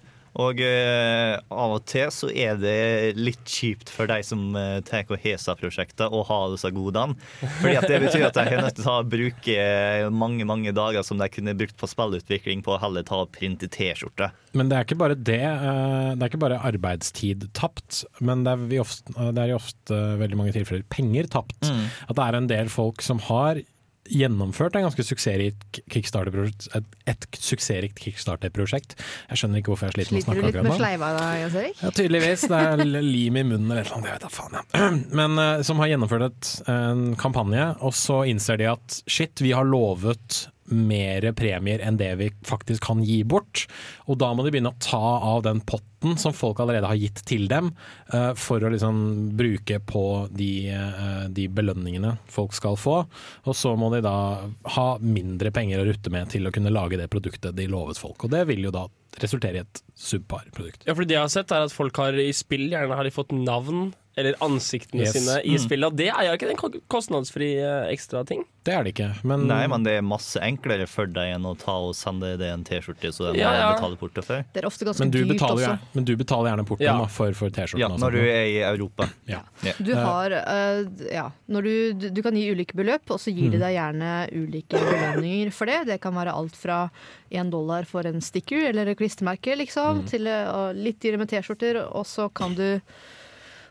Og eh, av og til så er det litt kjipt for de som eh, tar prosjektene og har disse godene. Fordi at det betyr at de er nødt til å bruke eh, mange mange dager som de kunne brukt på spillutvikling, på å heller ta og printe T-skjorte. Men det er ikke bare det. eh, Det er ikke bare arbeidstid tapt, men det er, vi ofte, det er i ofte veldig mange tilfeller penger tapt. Mm. At det er en del folk som har gjennomført en ganske suksessrikt Kickstarter-prosjekt. Et, et suksessrikt Kickstarter-prosjekt. Jeg skjønner ikke hvorfor jeg sliter med å Sliter du litt med sleiva da, Jens Erik? Ja, tydeligvis. Det er lim i munnen eller noe, jeg vet da faen. Ja. Men uh, som har gjennomført et, en kampanje, og så innser de at shit, vi har lovet mer premier enn det vi faktisk kan gi bort. Og da må de begynne å ta av den potten som folk allerede har gitt til dem, eh, for å liksom bruke på de, eh, de belønningene folk skal få. Og så må de da ha mindre penger å rutte med til å kunne lage det produktet de lovet folk. Og det vil jo da resultere i et subpar produkt. Ja, for det jeg har sett er at folk har i spill gjerne har de fått navn eller ansiktene Yes. sine i Mm. spillet. Og det er jo ikke en kostnadsfri eh, ekstra ting. Det er det ikke, men Nei, men det er masse enklere for deg enn å ta og sende det en T-skjorte så den Ja, ja. betaler porto for. Det er ofte ganske Men dyrt også. gjerne- men du betaler gjerne portoen Ja. for, for T-skjorten. Ja, når du er i Europa. Ja. Ja. Du har uh, Ja, når du, du, du kan gi ulike beløp, og så gir de Mm. deg gjerne ulike belønninger for det. Det kan være alt fra én dollar for en sticker eller et klistremerke, liksom, Mm. til uh, litt dyrere med T-skjorter, og så kan du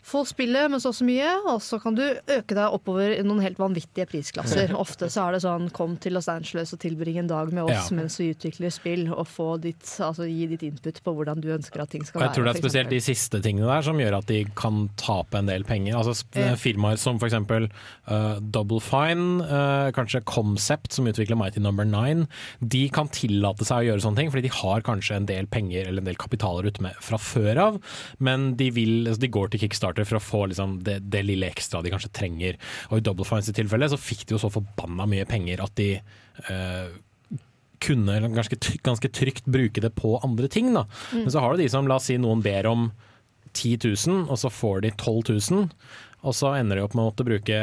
få spillet med så og så mye, og så kan du øke deg oppover i noen helt vanvittige prisklasser. Ofte så er det sånn kom til Los Angeles og tilbring en dag med oss Ja. mens vi utvikler spill, og få ditt, altså, gi ditt input på hvordan du ønsker at ting skal være. jeg tror det er spesielt de siste tingene der som gjør at de kan tape en del penger. Altså. Firmaer som f.eks. Uh, Double Fine, uh, kanskje Concept som utvikler Mighty Number Nine, de kan tillate seg å gjøre sånne ting, fordi de har kanskje en del penger eller en del kapitaler ute med fra før av, men de, vil, altså de går til Kickstarter for å få liksom det, det lille ekstra de kanskje trenger. Og i Double Fines i tilfelle så fikk de jo så forbanna mye penger at de uh, kunne ganske, ganske trygt bruke det på andre ting. Da. Mm. Men så har du de som, la oss si noen ber om 10 000, og så får de 12 000, og så ender de opp med å måtte bruke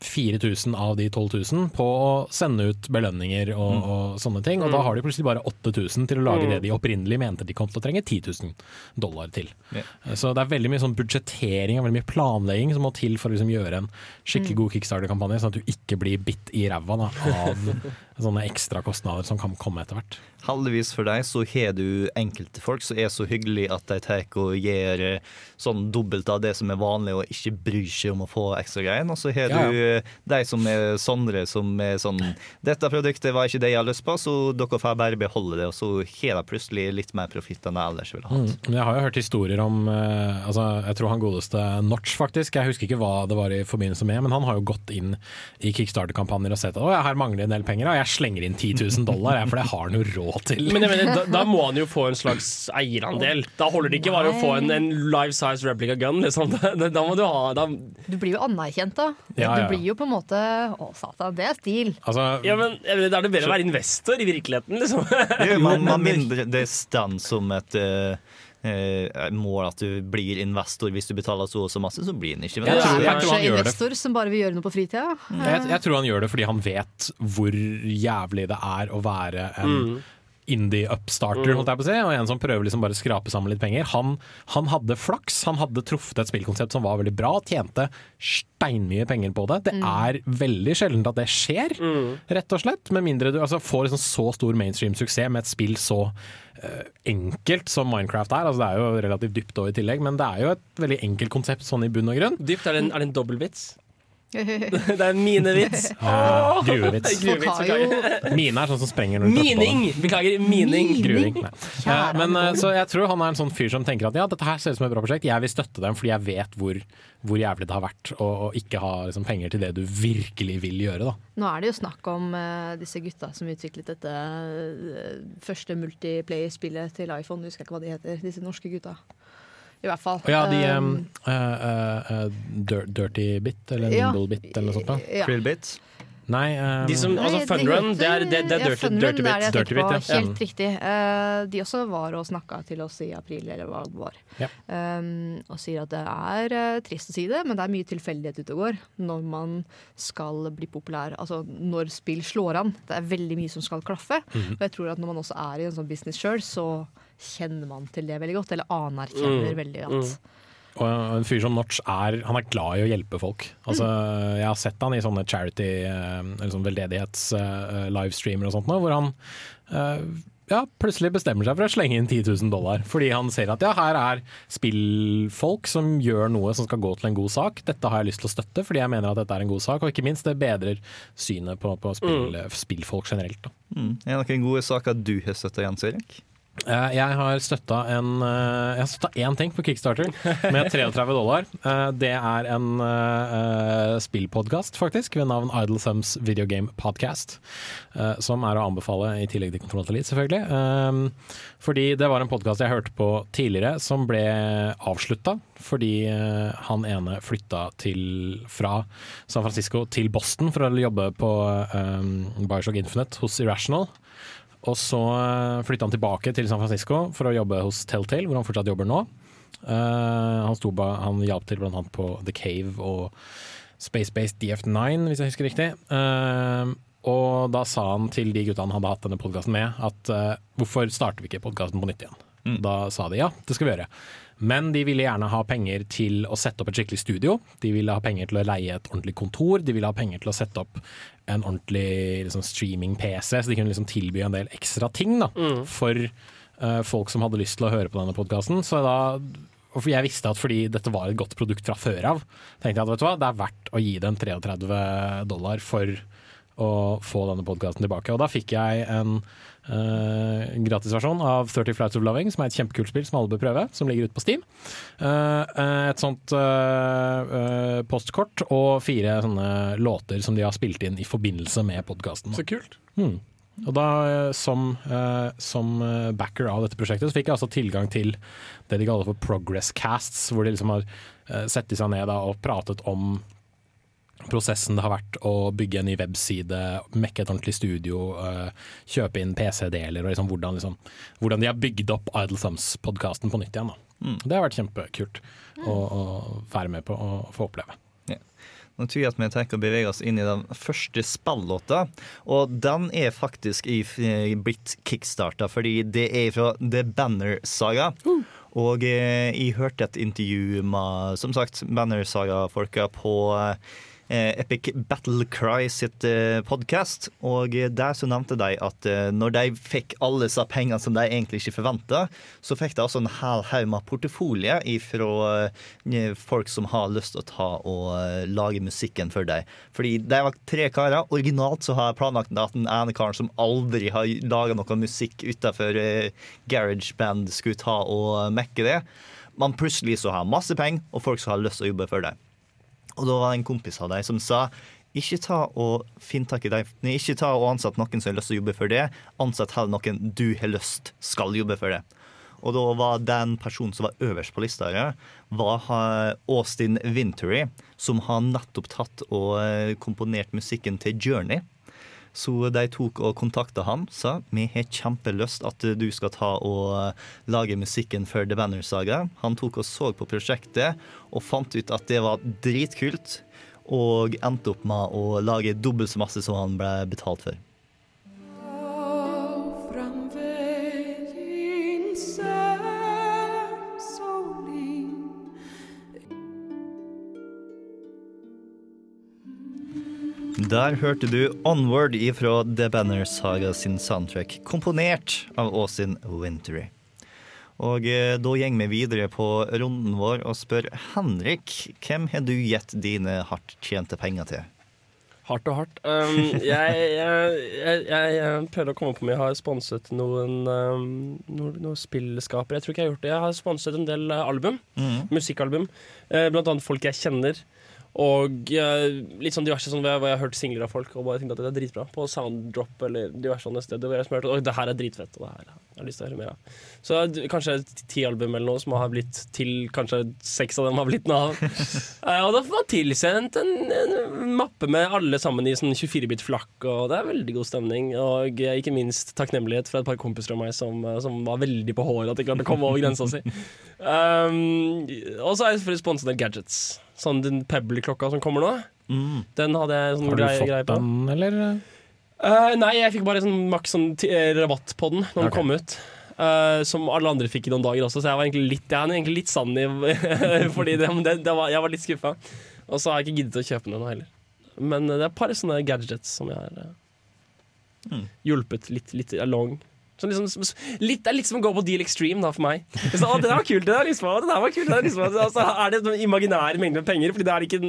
4000 av de 12 000 på å sende ut belønninger og, Mm. og sånne ting. Og da Mm. har de plutselig bare 8000 til å lage Mm. det de opprinnelig mente de kom til å trenge 10 000 dollar til. Yeah. Så det er veldig mye sånn budsjettering og veldig mye planlegging som må til for å liksom gjøre en skikkelig Mm. god kickstarter-kampanje, sånn at du ikke blir bitt i ræva av sånne ekstra kostnader som kan komme etter hvert. Heldigvis for deg så har du enkelte folk som er så hyggelige at de tar og gjør eh, sånn dobbelt av det som er vanlig, og ikke bryr seg om å få ekstra greier. Og så har Ja, du eh, de som er Sondre, som er sånn Dette produktet var ikke det jeg har lyst på, så dere får bare beholde det, og så har de plutselig litt mer profitt enn de ellers ville hatt. Mm. Jeg har jo hørt historier om eh, altså, Jeg tror han godeste Notch, faktisk. Jeg husker ikke hva det var i forbindelse med, men han har jo gått inn i Kickstarter-kampanjer og sett at å, ja, her mangler en del penger, og jeg slenger inn 10 000 dollar, for det har han jo råd til. Men jeg mener, da, da må han jo få en slags eierandel. Da holder det ikke bare å få en, en life size replica gun. Liksom. Da, må du ha da. Du blir jo anerkjent, da. Ja, ja. Du blir jo på en måte Å, satan, det er stil. ja, men jeg mener, Da er det bedre å være investor i virkeligheten, liksom. Jo, man, man mindre det er stand som et eh, eh, mål at du blir investor. Hvis du betaler så og så masse, så blir han ikke Jeg tror- jeg tror han Kanskje gjør det. investor som bare vil gjøre noe på fritida. Jeg, jeg tror han gjør det fordi han vet hvor jævlig det er å være en Mm. indie-upstarter, Mm. holdt jeg på å si, og en som prøver liksom bare å skrape sammen litt penger. Han, han hadde flaks, han hadde truffet et spillkonsept som var veldig bra, tjente steinmye penger på det. Det Mm. er veldig sjeldent at det skjer, rett og slett. Med mindre du altså, får liksom så stor mainstream-suksess med et spill så enkelt som Minecraft er. Altså, det er jo relativt dypt òg i tillegg, men det er jo et veldig enkelt konsept sånn i bunn og grunn. Dypt er det en, er det en? Det er en minevits. Ja, gruvevits. Gruvevits. Mine er sånn som sprenger når du tråkker på Mining! Beklager, mining. Gruving. Eh, Men, eh, så jeg tror han er en sånn fyr som tenker at ja, dette her ser ut som et bra prosjekt, jeg vil støtte dem fordi jeg vet hvor, hvor jævlig det har vært å ikke ha liksom, penger til det du virkelig vil gjøre. Da. Nå er det jo snakk om uh, disse gutta som utviklet dette uh, første multiplayer-spillet til iPhone. husker Jeg ikke hva de heter, disse norske gutta. I hvert fall. Ja, de Um, uh, eh, eh, eh, dir- Dirty Bit, eller Ja. Nimble Bit, eller noe sånt. da. Ja. Krillbit? Nei, um, De som, altså Nei, Fun de Run, heter- det er, det, det er ja, dirty, Fun Run dirty er bit. det Dirty. Bit, ja. Helt riktig. Uh, de også var og snakka til oss i april, eller hva det var. Ja. Um, og sier at det er uh, trist å si det, men det er mye tilfeldighet ute og går når man skal bli populær. Altså når spill slår an. Det er veldig mye som skal klaffe. Mhm. Og jeg tror at når man også er i en sånn business sjøl, så kjenner man til det veldig godt. Eller anerkjenner Mm. veldig at Og en fyr som Notch er, han er glad i å hjelpe folk. Altså, Mm. Jeg har sett han i sånne charity, eh, eller sånn veldedighets-livestreamer og sånt nå, hvor han eh, ja, plutselig bestemmer seg for å slenge inn 10 000 dollar. Fordi han ser at ja, her er spillfolk som gjør noe som skal gå til en god sak. Dette har jeg lyst til å støtte fordi jeg mener at dette er en god sak. Og ikke minst, det bedrer synet på, på spill, spillfolk generelt. Da. Mm. Er det noen gode saker du har støtta, Jens Erik? Eh, Jeg har støtta en eh, én ting på Kickstarter med 33 dollar. Eh, Det er en spillpodkast, faktisk, ved navn Idle Thumbs Video Game Podcast. som er å anbefale, i tillegg til Kontroll Elite, selvfølgelig. Fordi det var en podkast jeg hørte på tidligere, som ble avslutta fordi han ene flytta til, fra San Francisco til Boston for å jobbe på Bioshock Infinite hos Irrational. Og så flytta han tilbake til San Francisco for å jobbe hos Telltale, hvor han fortsatt jobber nå. Uh, han, sto ba, han hjalp til annet på The Cave og Space-Based DF9, hvis jeg husker riktig. Uh, og da sa han til de gutta han hadde hatt denne podkasten med, at uh, hvorfor starter vi ikke podkasten på nytt igjen? Da sa de ja, det skal vi gjøre. Men de ville gjerne ha penger til å sette opp et skikkelig studio. De ville ha penger til å leie et ordentlig kontor. De ville ha penger til å sette opp en ordentlig liksom, streaming-PC, så de kunne liksom tilby en del ekstra ting da, for uh, folk som hadde lyst til å høre på denne podkasten. Så da for jeg visste at fordi dette var et godt produkt fra før av, tenkte jeg at vet du hva, det er verdt å gi dem 33 dollar for å få denne podkasten tilbake. Og da fikk jeg en uh, gratisversjon av 30 Flights of Loving, som er et kjempekult spill som alle bør prøve, som ligger ute på Steam. Uh, et sånt uh, eh, postkort og fire sånne låter som de har spilt inn i forbindelse med podkasten. Så kult. Hmm. Og da, eh, som, eh, som eh, backer av dette prosjektet, så fikk jeg altså tilgang til det de kaller for progress casts, hvor de liksom har sett seg ned og pratet om prosessen det har vært å bygge en ny webside, mekke et ordentlig studio, eh, kjøpe inn PC-deler, og liksom hvordan, liksom, hvordan de har bygd opp Idle Thumbs-podkasten på nytt igjen. Da. Mm. Det har vært kjempekult å, å være med på og få oppleve. Nå tror jeg at vi tenker å bevege oss inn i den første spillåta. Og den er faktisk i, blitt kickstarta, fordi det er fra The Banner Saga. Og eh, jeg hørte et intervju med som sagt Banner Saga-folka på eh, Epic Battle Cry sitt eh, podkast. Og eh, der så nevnte de at eh, når de fikk alle disse pengene som de egentlig ikke forventa, så fikk de altså en hel haug med portefolie fra eh, folk som har lyst til å ta og eh, lage musikken for dem. Fordi de var tre karer. Originalt så har jeg planlagt at den ene karen som aldri har laga noe musikk utafor eh, GarageBand, skulle ta og mekke det. Men plutselig så har han masse penger, og folk som har lyst til å jobbe for dem. Og da var det en kompis av deg som sa ikke ta og finn tak i deg Nei, ikke ta og ansett noen som har lyst til å jobbe for det. Ansett heller noen du har lyst skal jobbe for det. Og da var den personen som var øverst på lista, her, var Austin Wintery, som har nettopp tatt og eh, komponert musikken til Journey. Så de tok og kontakta han, sa vi har kjempelyst at du skal ta og eh, lage musikken for The Banner Saga. Han tok og så på prosjektet og fant ut at det var dritkult, og endte opp med å lage dobbelt så masse som han ble betalt for. Der hørte du 'Onward' ifra The Banner Saga sin soundtrack, komponert av Åsin Wintery. Og eh, da går vi videre på runden vår og spør Henrik, hvem har du gitt dine hardt tjente penger til? Hardt og hardt. Um, jeg, jeg, jeg, jeg, prøver å komme på om jeg har sponset noen, um, noen, noen spillskapere. Jeg tror ikke jeg har gjort det. Jeg har sponset en del uh, album. Mm. Musikkalbum. Uh, blant annet folk jeg kjenner. Og uh, litt sånn diverse sånn hvor jeg, hvor jeg har hørt singler av folk og bare tenkt at det er dritbra. På Sounddrop eller diverse sånne steder. Hvor jeg har hørt at det her er dritfett. Og det her har jeg lyst til å høre mer av. Så d- kanskje ti album eller noe som har blitt til Kanskje seks av dem har blitt noe av. Eh, og da får man tilsendt en, en mappe med alle sammen i sånn 24-bit-flakk, og det er veldig god stemning. Og eh, ikke minst takknemlighet fra et par kompiser av meg som, eh, som var veldig på håret at de klarte å komme over grensa si. Um, og så har jeg selvfølgelig sponset del gadgets. Sånn den Pebble-klokka som kommer nå. Den hadde jeg sånn Har du greie, greie fått den, eller? Uh, nei, jeg fikk bare sånn maks sånn eh, rabatt på den når den Ok. kom ut. Uh, som alle andre fikk i noen dager også, så jeg var egentlig litt, jeg er egentlig litt sann i Fordi det, det, det var, jeg var litt skuffa. Og så har jeg ikke giddet å kjøpe den ennå heller. Men det er et par sånne gadgets som jeg har uh, Mm. hjulpet litt, litt along. Sånn liksom, litt, det er litt som å gå på Deal Extreme da, for meg. Så, å, det der var kult, det der, liksom, det der var kult, det der, liksom. Altså, er det en imaginær mengde med penger? Fordi det er ikke,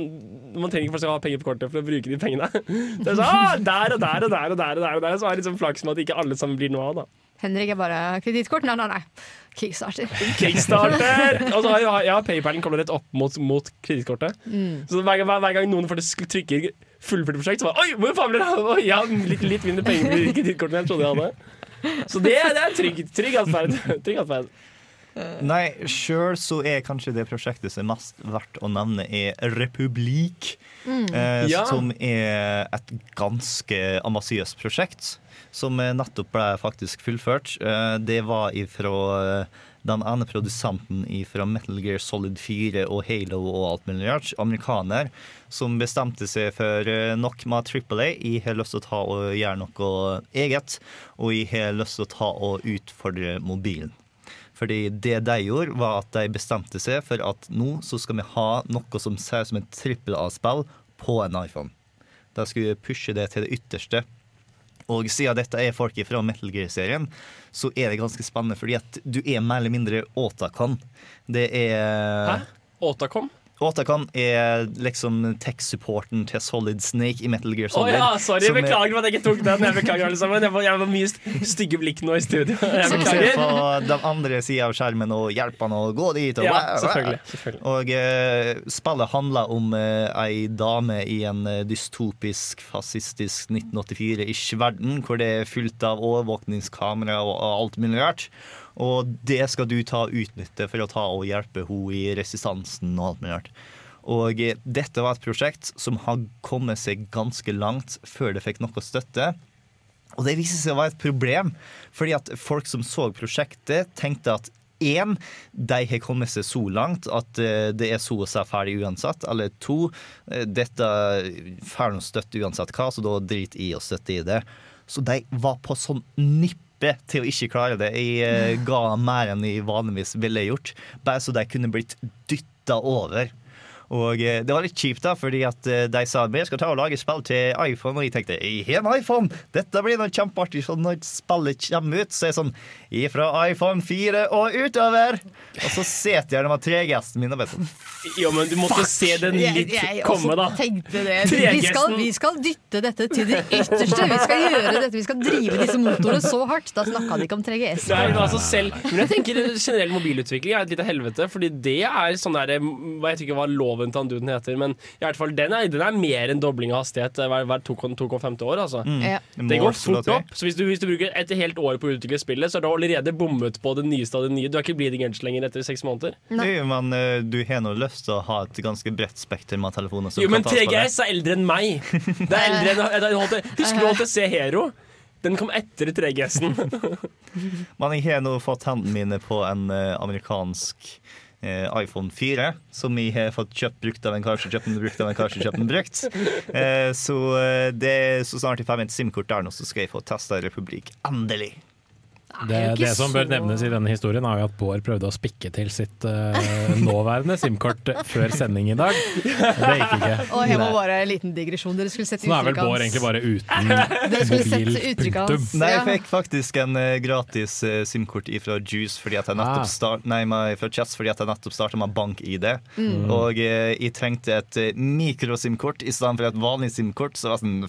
man trenger ikke å ha penger på kortet for å bruke de pengene. Det er så, å, der og der og der og der, og der, og der. Så er det liksom flaks med at ikke alle sammen blir noe av. da Henrik er bare kredittkort. Nei, nei, nei. Kickstarter. Kickstarter! Og så har jeg, ja, PayPalen kommer rett opp mot, mot kredittkortet. Mm. Så hver, hver, hver gang noen faktisk trykker fullført prosjekt, så bare Oi, hvor faen ble det av? Jeg har litt, litt mindre penger på kredittkortet enn jeg trodde jeg hadde. Så det, det er trygg, trygg atferd. Trygg atferd. Nei, sjøl så er kanskje det prosjektet som er mest verdt å nevne, er Republik. Mm. Eh, Ja. Som er et ganske ambisiøst prosjekt. Som nettopp ble faktisk fullført. Eh, det var ifra eh, den ene produsenten fra Metal Gear Solid 4 og Halo og alt mulig rart, amerikaner, som bestemte seg for eh, nok med Triple A. Jeg har lyst til å ta og gjøre noe eget, og jeg har lyst til å ta og utfordre mobilen. Fordi det de gjorde, var at de bestemte seg for at nå så skal vi ha noe som ser ut som et trippel A-spill på en iPhone. De skulle pushe det til det ytterste. Og siden dette er folk fra Metal Gear-serien, så er det ganske spennende, fordi at du er mer eller mindre Otacon. Det er Hæ? Otacom? Otacon er liksom tech-supporten til Solid Snake i Metal Gear Solid. Solid. ja, sorry. som er- Beklager for at jeg ikke tok den. Jeg beklager alle sammen. Jeg var, mye stygge blikk nå i studio. Jeg Som ser på den andre sida av skjermen og hjelper han å gå dit. Og, Ja, selvfølgelig, selvfølgelig. og uh, spillet handler om uh, ei dame i en eh, dystopisk, fascistisk 1984-ish verden, hvor det er fullt av overvåkningskamera og alt mulig rart. Og det skal du ta og utnytte for å ta og hjelpe henne i resistansen og alt mulig rart. Og eh, dette var et prosjekt som har kommet seg ganske langt før det fikk noe støtte. Og det viste seg å være et problem, fordi at folk som så prosjektet, tenkte at én, de har kommet seg så langt at eh, det er så å si ferdig uansett. Eller to, eh, dette får noe støtte uansett hva, så da drit i å støtte i det. Så de var på sånn nippe til å ikke klare det. Jeg eh, ga mer enn jeg vanligvis ville gjort, bare så de kunne blitt dytta over. Og eh, det var litt kjipt, da, fordi at eh, de sa vi skal ta og lage spill til iPhone. Og jeg tenkte jeg har en iPhone! Dette blir noe kjempeartig. Så når spillet kommer ut, så er jeg sånn Ifra iPhone 4 og utover! Og så sitter jeg der med 3GS-en min og vet sånn Jo, men du måtte se den litt jeg, jeg komme, da. tenkte det. Vi skal, vi skal dytte dette til det ytterste. Vi skal gjøre dette, vi skal drive disse motorene så hardt. Da snakka de ikke om 3GS. Nei, men altså selv Men jeg tenker generell mobilutvikling er et lite helvete. Fordi det er sånn der Jeg vet ikke hva loven til han duden heter, men i hvert fall den er, den er mer enn dobling av hastighet hver, hver 2,5 år. Altså. Mm. Ja. Det går fort opp. Så hvis du, hvis du bruker et helt år på å utvikle spillet, så har du allerede bommet på det nyeste av det nye. Du er ikke bleeding edge lenger etter seks måneder. Jo, men eh, du har nå lyst til å ha et ganske bredt spekter med telefoner. som Jo, men kan tas på det. 3GS er eldre enn meg. Det er eldre enn, Husker du HTC Hero? Den kom etter 3GS-en. Men jeg har nå fått hendene mine på en eh, amerikansk eh, iPhone 4, som jeg har fått kjøpt brukt av en kar som kjøpte den brukt av en kar som kjøpte den brukt. Eh, så eh, det så snart jeg får et SIM-kort der nå, så skal jeg få testa Republikk. Endelig. Det, det som bør så- nevnes i denne historien, er jo at Bård prøvde å spikke til sitt uh, nåværende SIM-kort før sending i dag. Det gikk ikke. Og jeg må bare en liten digresjon. Dere skulle sett hans. nå er vel Bård egentlig bare uten mobil. Punktum. Nei, jeg fikk faktisk en eh, gratis uh, SIM-kort fra Juice fordi at jeg nettopp Ah. start, nei, fra Chess fordi at jeg nettopp starta med bank-ID. Mm. Og uh, jeg trengte et mikro-SIM-kort i stedet for et vanlig SIM-kort. Så det var sånn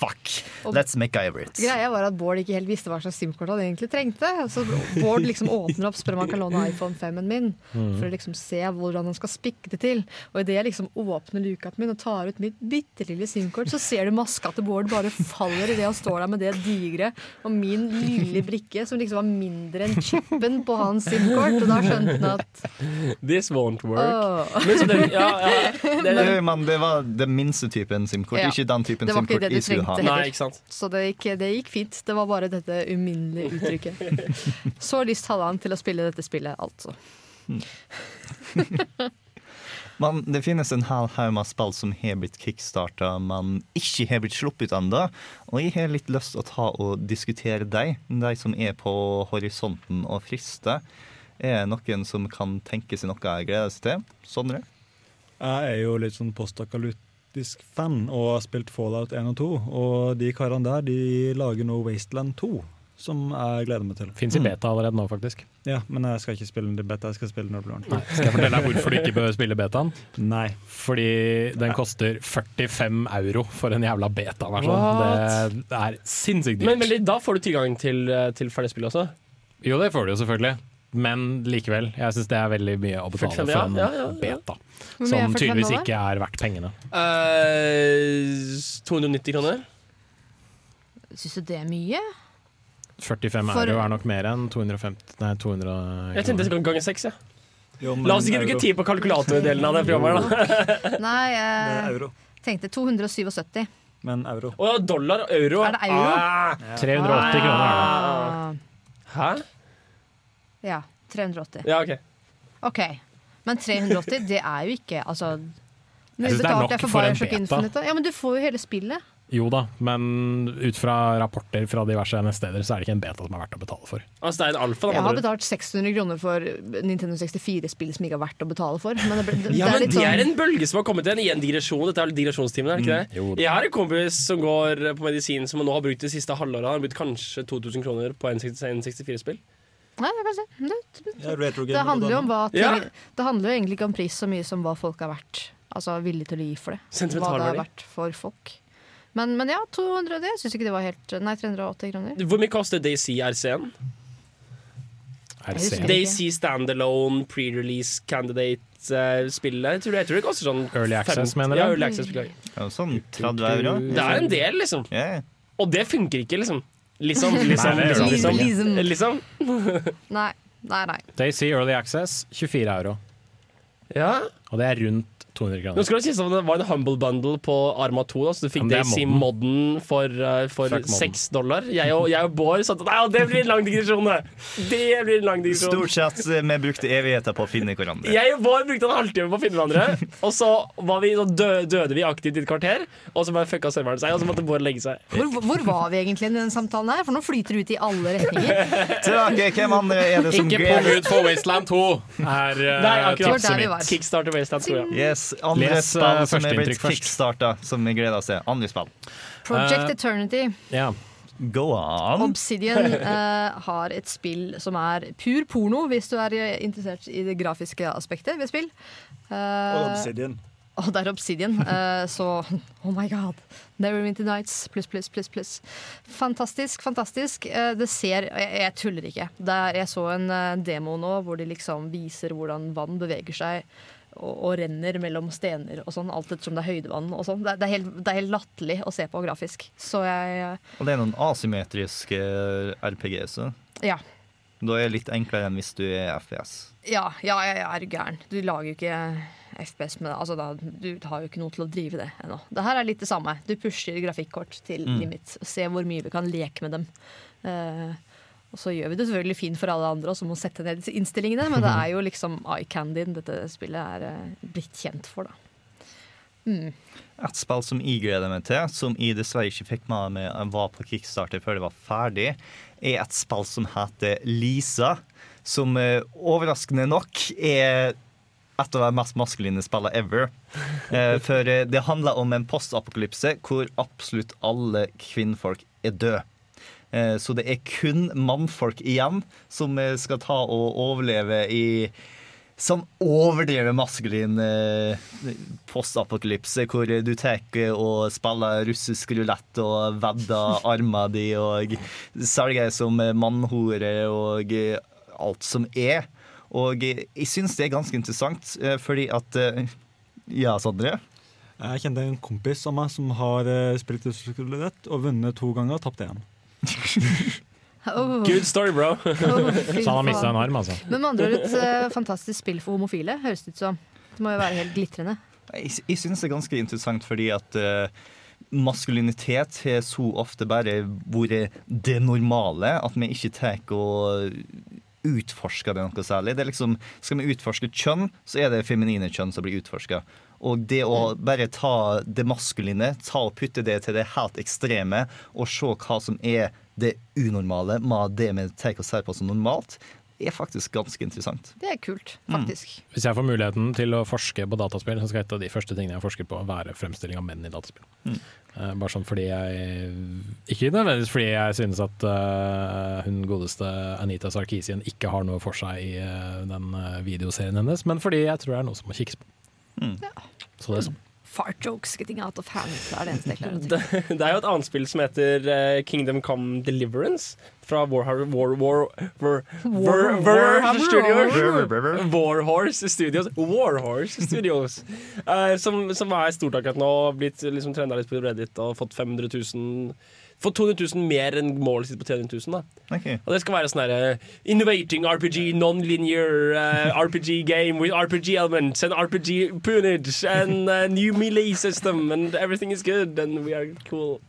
fuck, let's make it. Greia var at Bård ikke helt visste hva slags SIM-kort han egentlig trengte. Så Bård liksom åpner opp spør om han kan låne iPhone 5-en min, Mm. for å liksom se hvordan han skal spikke det til. Og idet jeg liksom åpner luka min og tar ut mitt bitte lille SIM-kort, så ser du maska til Bård bare faller idet han står der med det digre og min lille brikke, som liksom var mindre enn chipen på hans SIM-kort. Og da skjønte han at This won't work. Oh. Men så det, ja, ja, det, det, Men det var den minste typen SIM-kort, Ja. ikke den typen SIM-kort jeg skulle trengte Nei, ikke sant. Så det gikk, det gikk fint. Det var bare dette uminnelige uttrykket. Så lyst hadde han til å spille dette spillet, altså. Men det finnes en hel haug med spill som har blitt kickstarta, men ikke har blitt sluppet ennå. Og jeg har litt lyst til å ta og diskutere de, de som er på horisonten og frister. Er det noen som kan tenke seg noe jeg gleder seg til? Sondre? Jeg er jo litt sånn postapokalyptisk fan og har spilt Fallout 1 og 2. Og de karene der de lager nå Wasteland 2, som jeg gleder meg til. Fins i beta allerede nå, faktisk. Ja, Men jeg skal ikke spille den i beta, jeg skal spille den når det blir. Skal jeg fortelle deg hvorfor du ikke bør spille betaen? Nei. Fordi den koster 45 euro for en jævla beta-versjon. Det er sinnssykt dyrt. Men, men da får du tilgang til, til ferdig spill også? Jo, det får du jo selvfølgelig. Men likevel, jeg syns det er veldig mye å betale for en ja, ja, ja. beta. Som tydeligvis ikke er verdt pengene. Uh, 290 kroner. Syns du det er mye? 45 For- euro er nok mer enn 250 Nei, 200 Jeg tenkte jeg skulle gange seks. Ja. Jo, La oss ikke bruke tid på kalkulatordelen av det programmet. da Nei, jeg uh, tenkte 277. Men euro. Å ja, dollar og euro. Er det euro? Ah, 380 kroner er det. Ah, hæ? Ja, 380. Ja, OK. OK. Men 380, det er jo ikke Altså Jeg synes det er nok for en beta. Infinite. Ja, men du får jo hele spillet. Jo da, men ut fra rapporter fra diverse nettsteder, så er det ikke en beta som er verdt å betale for. Altså, det er en alfa. da, Jeg har betalt 600 kroner for Nintendo 64-spill som ikke er verdt å betale for. Men det, ble- det, Ja, det er men Det er sånn en bølge som har kommet igjen i en digresjon. Dette er vel digresjonstimen, er det ikke det? jo da. Jeg har en kompis som går på medisin som han nå har brukt det siste halvåret. Han har brukt kanskje 2000 kroner på en 64-spill. Nei, det, det, Ja, det handler jo om hva Ja. Det handler jo egentlig ikke om pris så mye som hva folk har vært Altså villig til å gi for det. Hva det har vært for folk. Men, men ja, 200 det. Jeg syns ikke det var helt Nei, 380 kroner. Hvor mye koster Daisy RC-en? Det. Daisy standalone pre-release candidate-spillet. Jeg, tror det- jeg tror det koster sånn Early access, mener du? Ja, early access, beklager. Ja, sånn 30 euro. Det er en del, liksom. Yeah. Og det funker ikke, liksom. Liksom, liksom, liksom. liksom. Liksom. liksom. Nei, nei, nei. Daisy Early Access 24 euro. Ja. Og det er rundt 200 Nå kroner. skal det sies at det var en humble bundle på Arma 2, da, så du fikk det i Daisy-modden for, uh, for 6 dollar. Jeg og, jeg og Bård satt Nei, det blir en lang digresjon, det! Blir en lang digresjon. Stort sett eh, vi brukte evigheter på å finne hverandre. Jeg og Bård brukte en halvtime på å finne hverandre, og så, var vi, så dø, døde vi aktivt i et kvarter. Og så bare fucka serveren seg, og så måtte Bård legge seg. Hvor, hvor var vi egentlig i den samtalen her? For nå flyter det ut i alle retninger. Tilbake, hvem andre er det som Ikke pung ut for Wasteland 2 er uh, Nei, akkurat. tipset mitt. var. Kickstarter Wasteland 2, ja. Yes, Andre Les, spill eh, som er blitt kickstarta, som vi gleder oss til. Andre spill. Project uh, Eternity. Ja. Go on. Obsidian uh, har et spill som er pur porno, hvis du er interessert i det grafiske aspektet ved spill. Uh, Obsidian. Og det er Obsidian, uh, så oh my god. Neverwinter Nights pluss, pluss, pluss. pluss. Fantastisk, fantastisk. Uh, det ser Jeg, jeg tuller ikke. Det er, jeg så en demo nå hvor de liksom viser hvordan vann beveger seg. Og, og renner mellom stener og sånn, alt ettersom det er høydevann. og sånn. Det, det, helt, det er helt latterlig å se på grafisk. Så jeg eh, Og det er noen asymmetriske RPG-er, Ja. da er det litt enklere enn hvis du er FPS. Ja, ja, jeg er gæren. Du lager jo ikke FPS med det. Altså, da, du har jo ikke noe til å drive det ennå. Det her er litt det samme. Du pusher grafikkort til Mm. limit. Se hvor mye vi kan leke med dem. Eh, og så gjør vi det selvfølgelig fint for alle andre som må sette ned innstillingene, men det er jo liksom eye candyen dette spillet er eh, blitt kjent for, da. Mm. Et spill som jeg gleder meg til, som jeg dessverre ikke fikk med meg var på kickstarter før det var ferdig, er et spill som heter Lisa. Som eh, overraskende nok er et av de mest maskuline spillene ever. Eh, for eh, det handler om en postapokalypse hvor absolutt alle kvinnfolk er døde. Eh, så det er kun mannfolk igjen som eh, skal ta og overleve i Sånn overdrevet maskulin eh, postapokalypse, hvor du tar og spiller russisk rulett og vedder armene di og selger som mannhore og alt som er. Og jeg syns det er ganske interessant, fordi at Ja, Sondre? Jeg kjente en kompis av meg som har spilt russisk rulett og vunnet to ganger og tapt én. Oh. Good story, bro. Oh, Så han har mista en arm, altså. Men med andre ord et uh, fantastisk spill for homofile, høres det ut som. Det må jo være helt glitrende. Jeg, jeg syns det er ganske interessant fordi at uh, maskulinitet har så ofte bare vært det normale, at vi ikke tar og utforsker det noe særlig. Det er liksom, skal vi utforske kjønn, så er det feminine kjønn som blir utforska. Og det å bare ta det maskuline, ta og putte det til det helt ekstreme, og se hva som er det unormale med det vi tar og ser på som normalt, er faktisk ganske interessant. Det er kult, faktisk. Hvis jeg får muligheten til å forske på dataspill, så skal et av de første tingene jeg forsker på, være fremstilling av menn i dataspill. Mm. Uh, bare sånn fordi jeg Ikke nødvendigvis fordi jeg synes at uh, hun godeste Anita Sarkisien ikke har noe for seg i uh, den videoserien hennes, men fordi jeg tror det er noe som må kikkes på. Mm. Så det er sånn. Fart jokes getting out of hand. Det er det eneste jeg klarer å Det, tenke. det er jo et annet spill som heter eh, Kingdom Come Deliverance. Fra Warhar War, War, War, War, Warhammer, Studios. Warhorse Studios. Warhorse Studios. Eh, som, som er stort akkurat nå. Blitt liksom trenda litt på Reddit og fått 500 000 Fått 200 000 mer enn målet sitt på 300 000. Da. Okay. Og det skal være sånn herre Innovating RPG, non-linear uh, RPG game with RPG elements and RPG punage and uh, new melee system and everything is good and we are cool.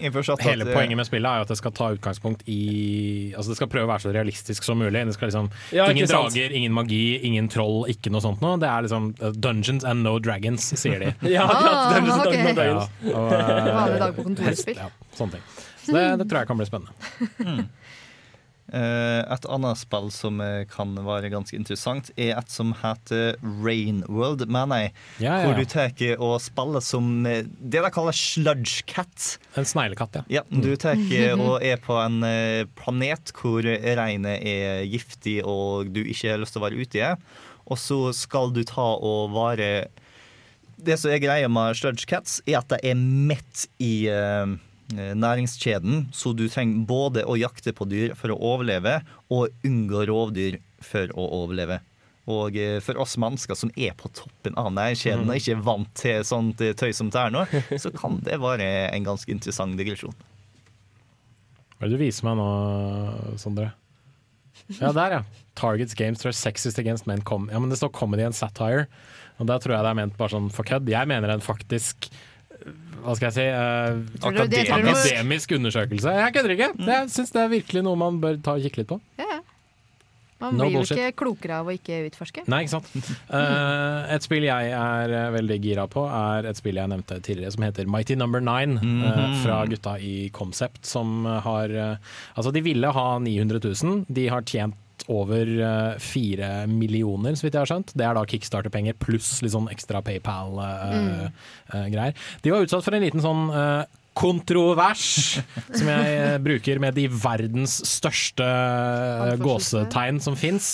Jeg at Hele eh, poenget med spillet er jo at det skal ta utgangspunkt i Altså Det skal prøve å være så realistisk som mulig. Det skal liksom Ja, Ingen sant? drager, ingen magi, ingen troll, ikke noe sånt noe. Det er liksom uh, Dungeons and no dragons, sier de. Ja, Ah, Dungeons okay. ok. And Dragons. Ja, og, eh, Vanlig dag på kontorspill. hest, Ja, sånne ting. Så det, det tror jeg kan bli spennende. Eh, et annet spill som eh, kan være ganske interessant, er et som heter Rain World, mener jeg. Ja, ja, Hvor du tar og spiller som eh, det de kaller sludge cat. En sneglekatt, ja. Ja, du tar og er på en eh, planet hvor regnet er giftig og du ikke har lyst til å være ute i. Og så skal du ta og vare Det som er greia med sludge cats, er at de er midt i eh, næringskjeden, så du trenger både å jakte på dyr for å overleve og unngå rovdyr for å overleve. Og eh, for oss mennesker som er på toppen av næringskjeden Mm. og ikke er vant til sånt eh, tøy som det er nå, så kan det være en ganske interessant digresjon. Hva er det du viser meg nå, Sondre? Ja, der, ja. Targets games are sexist against men Ja, men det står comedy and satire. Og der tror jeg det er ment bare sånn for kødd. Jeg mener en faktisk hva skal jeg si uh, akade det- akademisk undersøkelse. Jeg kødder ikke! Jeg syns det er virkelig noe man bør ta og kikke litt på. Ja. Man No blir jo ikke klokere av å ikke utforske. Nei, ikke sant. Uh, et spill jeg er eh, veldig gira på, er et spill jeg nevnte tidligere, som heter Mighty Number Nine. Mm -hmm. uh, fra gutta i Concept, som har uh, Altså, de ville ha 900 000. De har tjent over eh, fire millioner, så vidt jeg har skjønt. Det er da kickstarterpenger pluss litt sånn ekstra PayPal-greier. De var utsatt for en liten sånn eh, kontrovers, som jeg eh, bruker med de verdens største eh, gåsetegn som fins,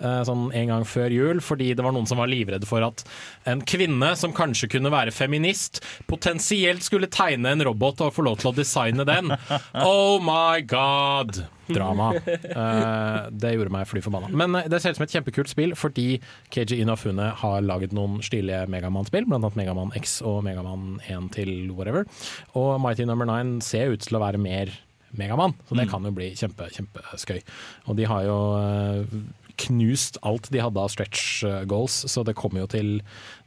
sånn en gang før jul, fordi det var noen som var livredde for at en kvinne som kanskje kunne være feminist, potensielt skulle tegne en robot og få lov til å designe den. Oh my god! Drama. Uh, det gjorde meg fly forbanna. Men eh, det ser ut som et kjempekult spill fordi KG Inafune har laget noen stilige Megaman-spill, blant annet Megaman X og Megaman 1 til whatever. Og Mighty Number 9 ser ut til å være mer Megaman, så det kan jo bli kjempe, kjempeskøy. Og de har jo eh, knust alt de hadde av stretch eh, goals, så det kommer jo til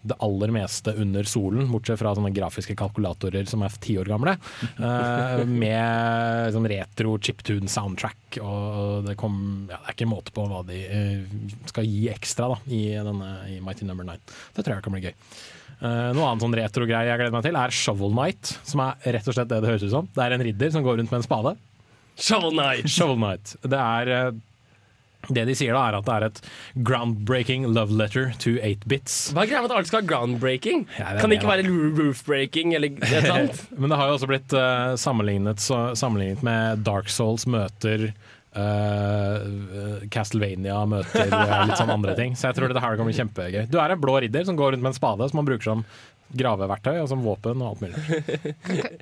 det aller meste under solen, bortsett fra sånne grafiske kalkulatorer som er ti år gamle, eh, med sånn retro chiptune-soundtrack. Og det, kom, ja, det er ikke måte på hva de eh, skal gi ekstra da, i, denne, i Mighty Number 9. Det tror jeg kan bli gøy. Uh, noe annet sånn retro-greie jeg gleder meg til, er Shovel Knight. Som er rett og slett det det høres ut som. Det er en ridder som går rundt med en spade. Shovel Knight! Shovel Knight. Det er uh, det de sier da er at det er et groundbreaking love letter to 8-bits. Hva er greia med at alt skal være groundbreaking? kan det ikke være roofbreaking eller et eller annet? Men det har jo også blitt uh, sammenlignet, så, sammenlignet med Dark Souls møter uh, Castlevania møter uh, litt sånn andre ting. Så jeg tror dette her kommer bli kjempegøy. Du er en blå ridder som går rundt med en spade som man bruker som graveverktøy og som våpen og alt mulig.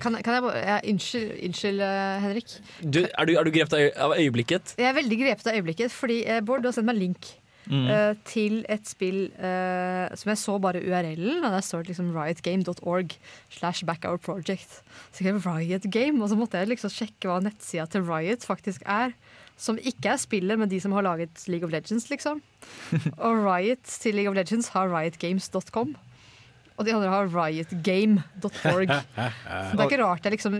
Kan, kan jeg bare ja, Unnskyld, unnskyld uh, Henrik. Du, er, du, er du grepet av, av øyeblikket? Jeg er veldig grepet av øyeblikket, fordi eh, Bård, du har sendt meg link. Mm. uh, til et spill som jeg så bare URL-en, og der står det liksom riotgame.org slash backhourproject. Så jeg Riot Game, og så måtte jeg liksom sjekke hva nettsida til Riot faktisk er. Som ikke er spillet, men de som har laget League of Legends, liksom. og Riot til League of Legends har riotgames.com. Og de andre har riotgame.org. Det er ikke rart jeg liksom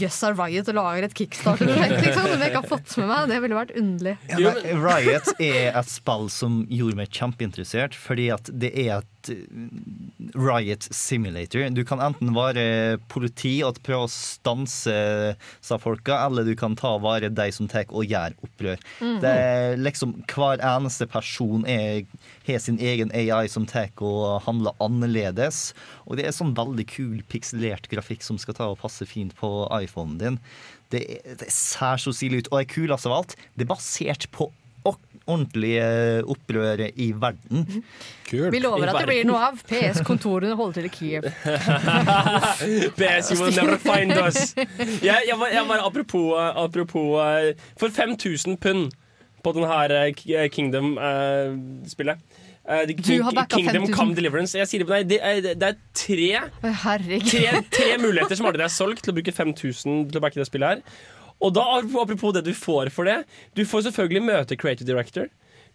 Jøss er Riot og lager et kickstarter-prosjekt, liksom, som jeg ikke har fått med meg. Det ville vært underlig. Ja, Riot er et spill som gjorde meg kjempeinteressert, fordi at det er et uh, Riot Simulator. Du kan enten være politi og prøve å stanse sa folka, eller du kan ta og være de som tar og gjør opprør. Mhm. Det er liksom Hver eneste person er, har sin egen AI som tar og handler annerledes. Og det er sånn veldig kul pikselert grafikk som skal ta og passe fint på iPhonen din. Det, det ser så stilig ut. Og det kuleste av alt, det er basert på ordentlige opprøret i verden. Kult. Vi lover at det blir noe av. PS-kontorene holder til i Kiev. PS, you will never find us. Jeg, jeg, var, jeg var apropos, eh, apropos eh, For 5000 pund på den her eh, Kingdom-spillet. Du har backa Kingdom 5000. Come Deliverance. Jeg sier det på det er, det er tre, Herregud. tre, tre muligheter som aldri er solgt til å bruke 5000 til å backe det spillet her. Og da, apropos det du får for det Du får selvfølgelig møte creative director.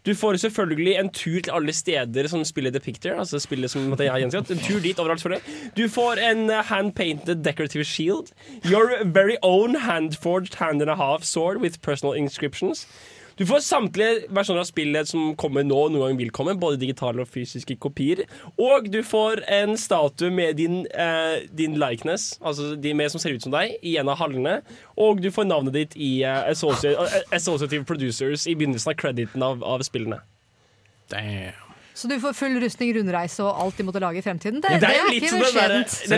Du får selvfølgelig en tur til alle steder som spiller The Picture. Altså spillet som jeg har gjenskapt En tur dit overalt selvfølgelig. Du får en uh, hand-painted decorative shield. Your very own hand-forged hand and a half sword with personal inscriptions. Du får samtlige versjoner av spillet som kommer nå, noen gang vil komme, både digitale og fysiske kopier. Og du får en statue med din, eh, din likeness, altså de med som ser ut som deg, i en av hallene. Og du får navnet ditt i eh, associ eh, Associative Producers i begynnelsen av crediten av, av spillene. Damn. Så du får full rustning, rundreise og alt de måtte lage i fremtiden? Det, Ja, det er, litt sånn der- det er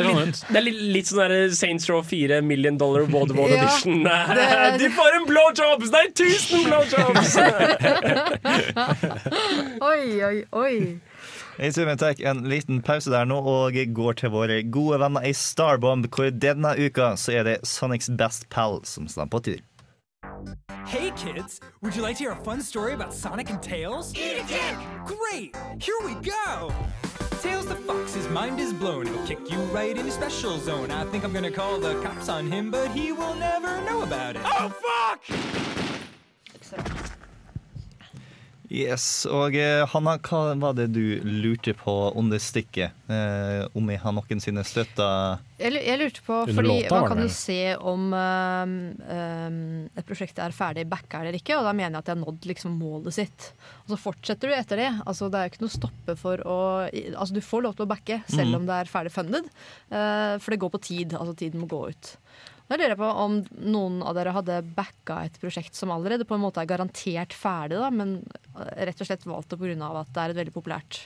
litt, det er litt, litt sånn der Saints Row 4 Million Dollar Waterboard Ja, Edition. det er- Du får en blowjobs! Det er 1000 blowjobs! Oi, oi, oi. Jeg tror vi tar en liten pause der nå og går til våre gode venner i Starbomb, hvor denne uka så er det Sonics Best Pal som står på tur. Hey kids, would you like to hear a fun story about Sonic and Tails? Eat a dick! Great! Here we go! Tails the fox, his mind is blown. He'll kick you right in his special zone. I think I'm gonna call the cops on him, but he will never know about it. Oh fuck! Yes, og eh, Hanna, hva var det du lurte på under stikket? Eh, om jeg har noensinne støtta Jeg, jeg lurte på, fordi låta, Man kan jo se om um, um, et prosjekt er ferdig backa eller ikke, og da mener jeg at de har nådd liksom målet sitt. Og så fortsetter du etter det. Altså, det er jo ikke noe stoppe for å Altså, du får lov til å backe selv mm. om det er ferdig funded, uh, for det går på tid. Altså, tiden må gå ut. Da lurer jeg på om noen av dere hadde backa et prosjekt som allerede på en måte er garantert ferdig, da, men rett og slett valgt det pga. at det er et veldig populært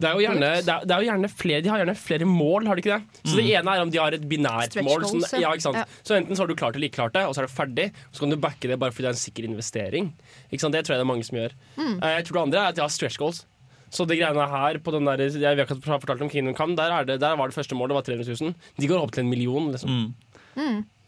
Det er, jo gjerne, det, er, det er jo gjerne flere, De har gjerne flere mål, har de ikke det? Så Det Mm. ene er om de har et binært Stretch mål. goals, Sånn, ja. ja, ikke sant? Ja. Så enten så har du klart det eller ikke klart det, og så er det ferdig. Så kan du backe det bare fordi det er en sikker investering. Ikke sant? Det tror jeg det er mange som gjør. Mm. Eh, Jeg tror det andre er at de har stretch goals. Så de greiene her på den der, Jeg vet ikke at jeg har fortalt om Kingdom Come, der, er det, der var det første målet det var 300 000. De går opp til en million, liksom. Mm.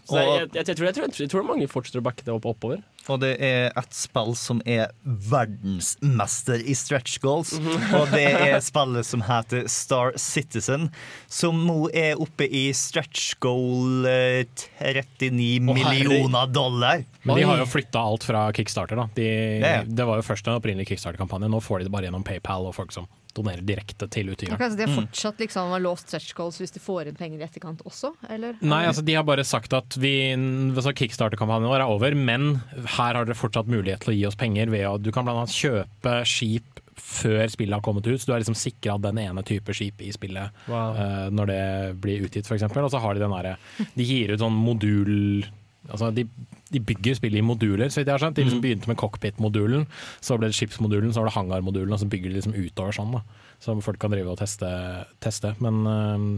Så jeg, jeg, jeg, tror, jeg, tror, jeg tror mange fortsetter å backe det opp oppover. Og det er et spill som er verdensmester i stretch goals. Og det er spillet som heter Star Citizen, som nå er oppe i stretch goal eh, 39 millioner dollar. Men de har jo flytta alt fra Kickstarter. da de, ja. Det var jo først en opprinnelig Kickstarter-kampanje. Nå får de det bare gjennom PayPal og folk som donerer direkte til utgiveren. Okay, så De har fortsatt liksom låst stretch goals hvis de får inn penger i etterkant også, eller? Nei, altså de har bare sagt at vi, altså Kickstarter-kampanjen vår er over, men her har dere fortsatt mulighet til å gi oss penger ved å Du kan annet kjøpe skip før spillet har kommet ut, så du er liksom sikra den ene type skip i spillet Wow. uh, når det blir utgitt, f.eks. Og så har de den derre De gir ut sånn modul Altså de, de bygger spillet i moduler, så vidt jeg har skjønt. De liksom begynte med cockpit-modulen, så ble det skipsmodulen, så var det hangarmodulen, og så bygger de liksom utover sånn. da Så folk kan drive og teste. teste. Men eh,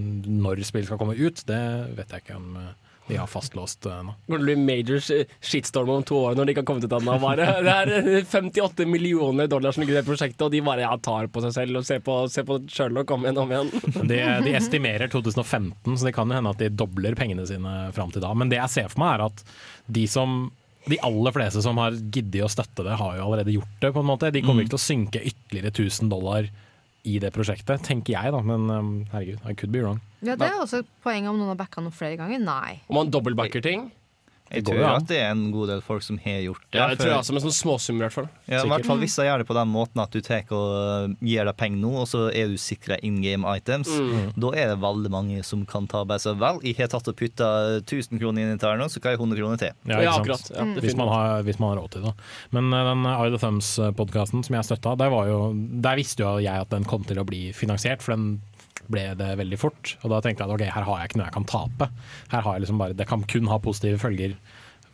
når spillet skal komme ut, det vet jeg ikke om eh, de har fastlåst uh, nå. Når det blir bli major shitstorm om to år når de ikke har kommet ut ennå. bare. Det er eh, 58 millioner dollar som ligger i det prosjektet, og de bare ja, tar på seg selv og ser på, ser på Sherlock kommer igjen om igjen. De, de estimerer 2015, så det kan jo hende at de dobler pengene sine fram til da. Men det jeg ser for meg, er at de som de aller fleste som har giddet å støtte det, har jo allerede gjort det. på en måte. De kommer Mm. ikke til å synke ytterligere 1000 dollar i det prosjektet, tenker jeg da. Men um, herregud, I could be wrong. Ja, Det er også poenget om noen har backa noe flere ganger. Nei. Om man dobbeltbacker ting. Jeg tror jo at det er en god del folk som har gjort det. Ja, jeg tror jeg også, med sånne småsummer i hvert fall. Ja, i hvert fall Hvis jeg gjør det på den måten at du tar og gir deg penger nå, og så er du sikra in game items, Mm. da er det veldig mange som kan ta bare så vel. Jeg har tatt og putta 1000 kroner inn i nå, så kan jeg 100 kroner til. Ja, ikke sant? hvis, man har, hvis man har råd til det. Men uh, den Eye the Thumbs-podkasten som jeg støtta, der, var jo, der visste jo jeg at den kom til å bli finansiert, for den ble det veldig fort. Og da tenkte jeg at ok, her har jeg ikke noe jeg kan tape. Her har jeg liksom bare, Det kan kun ha positive følger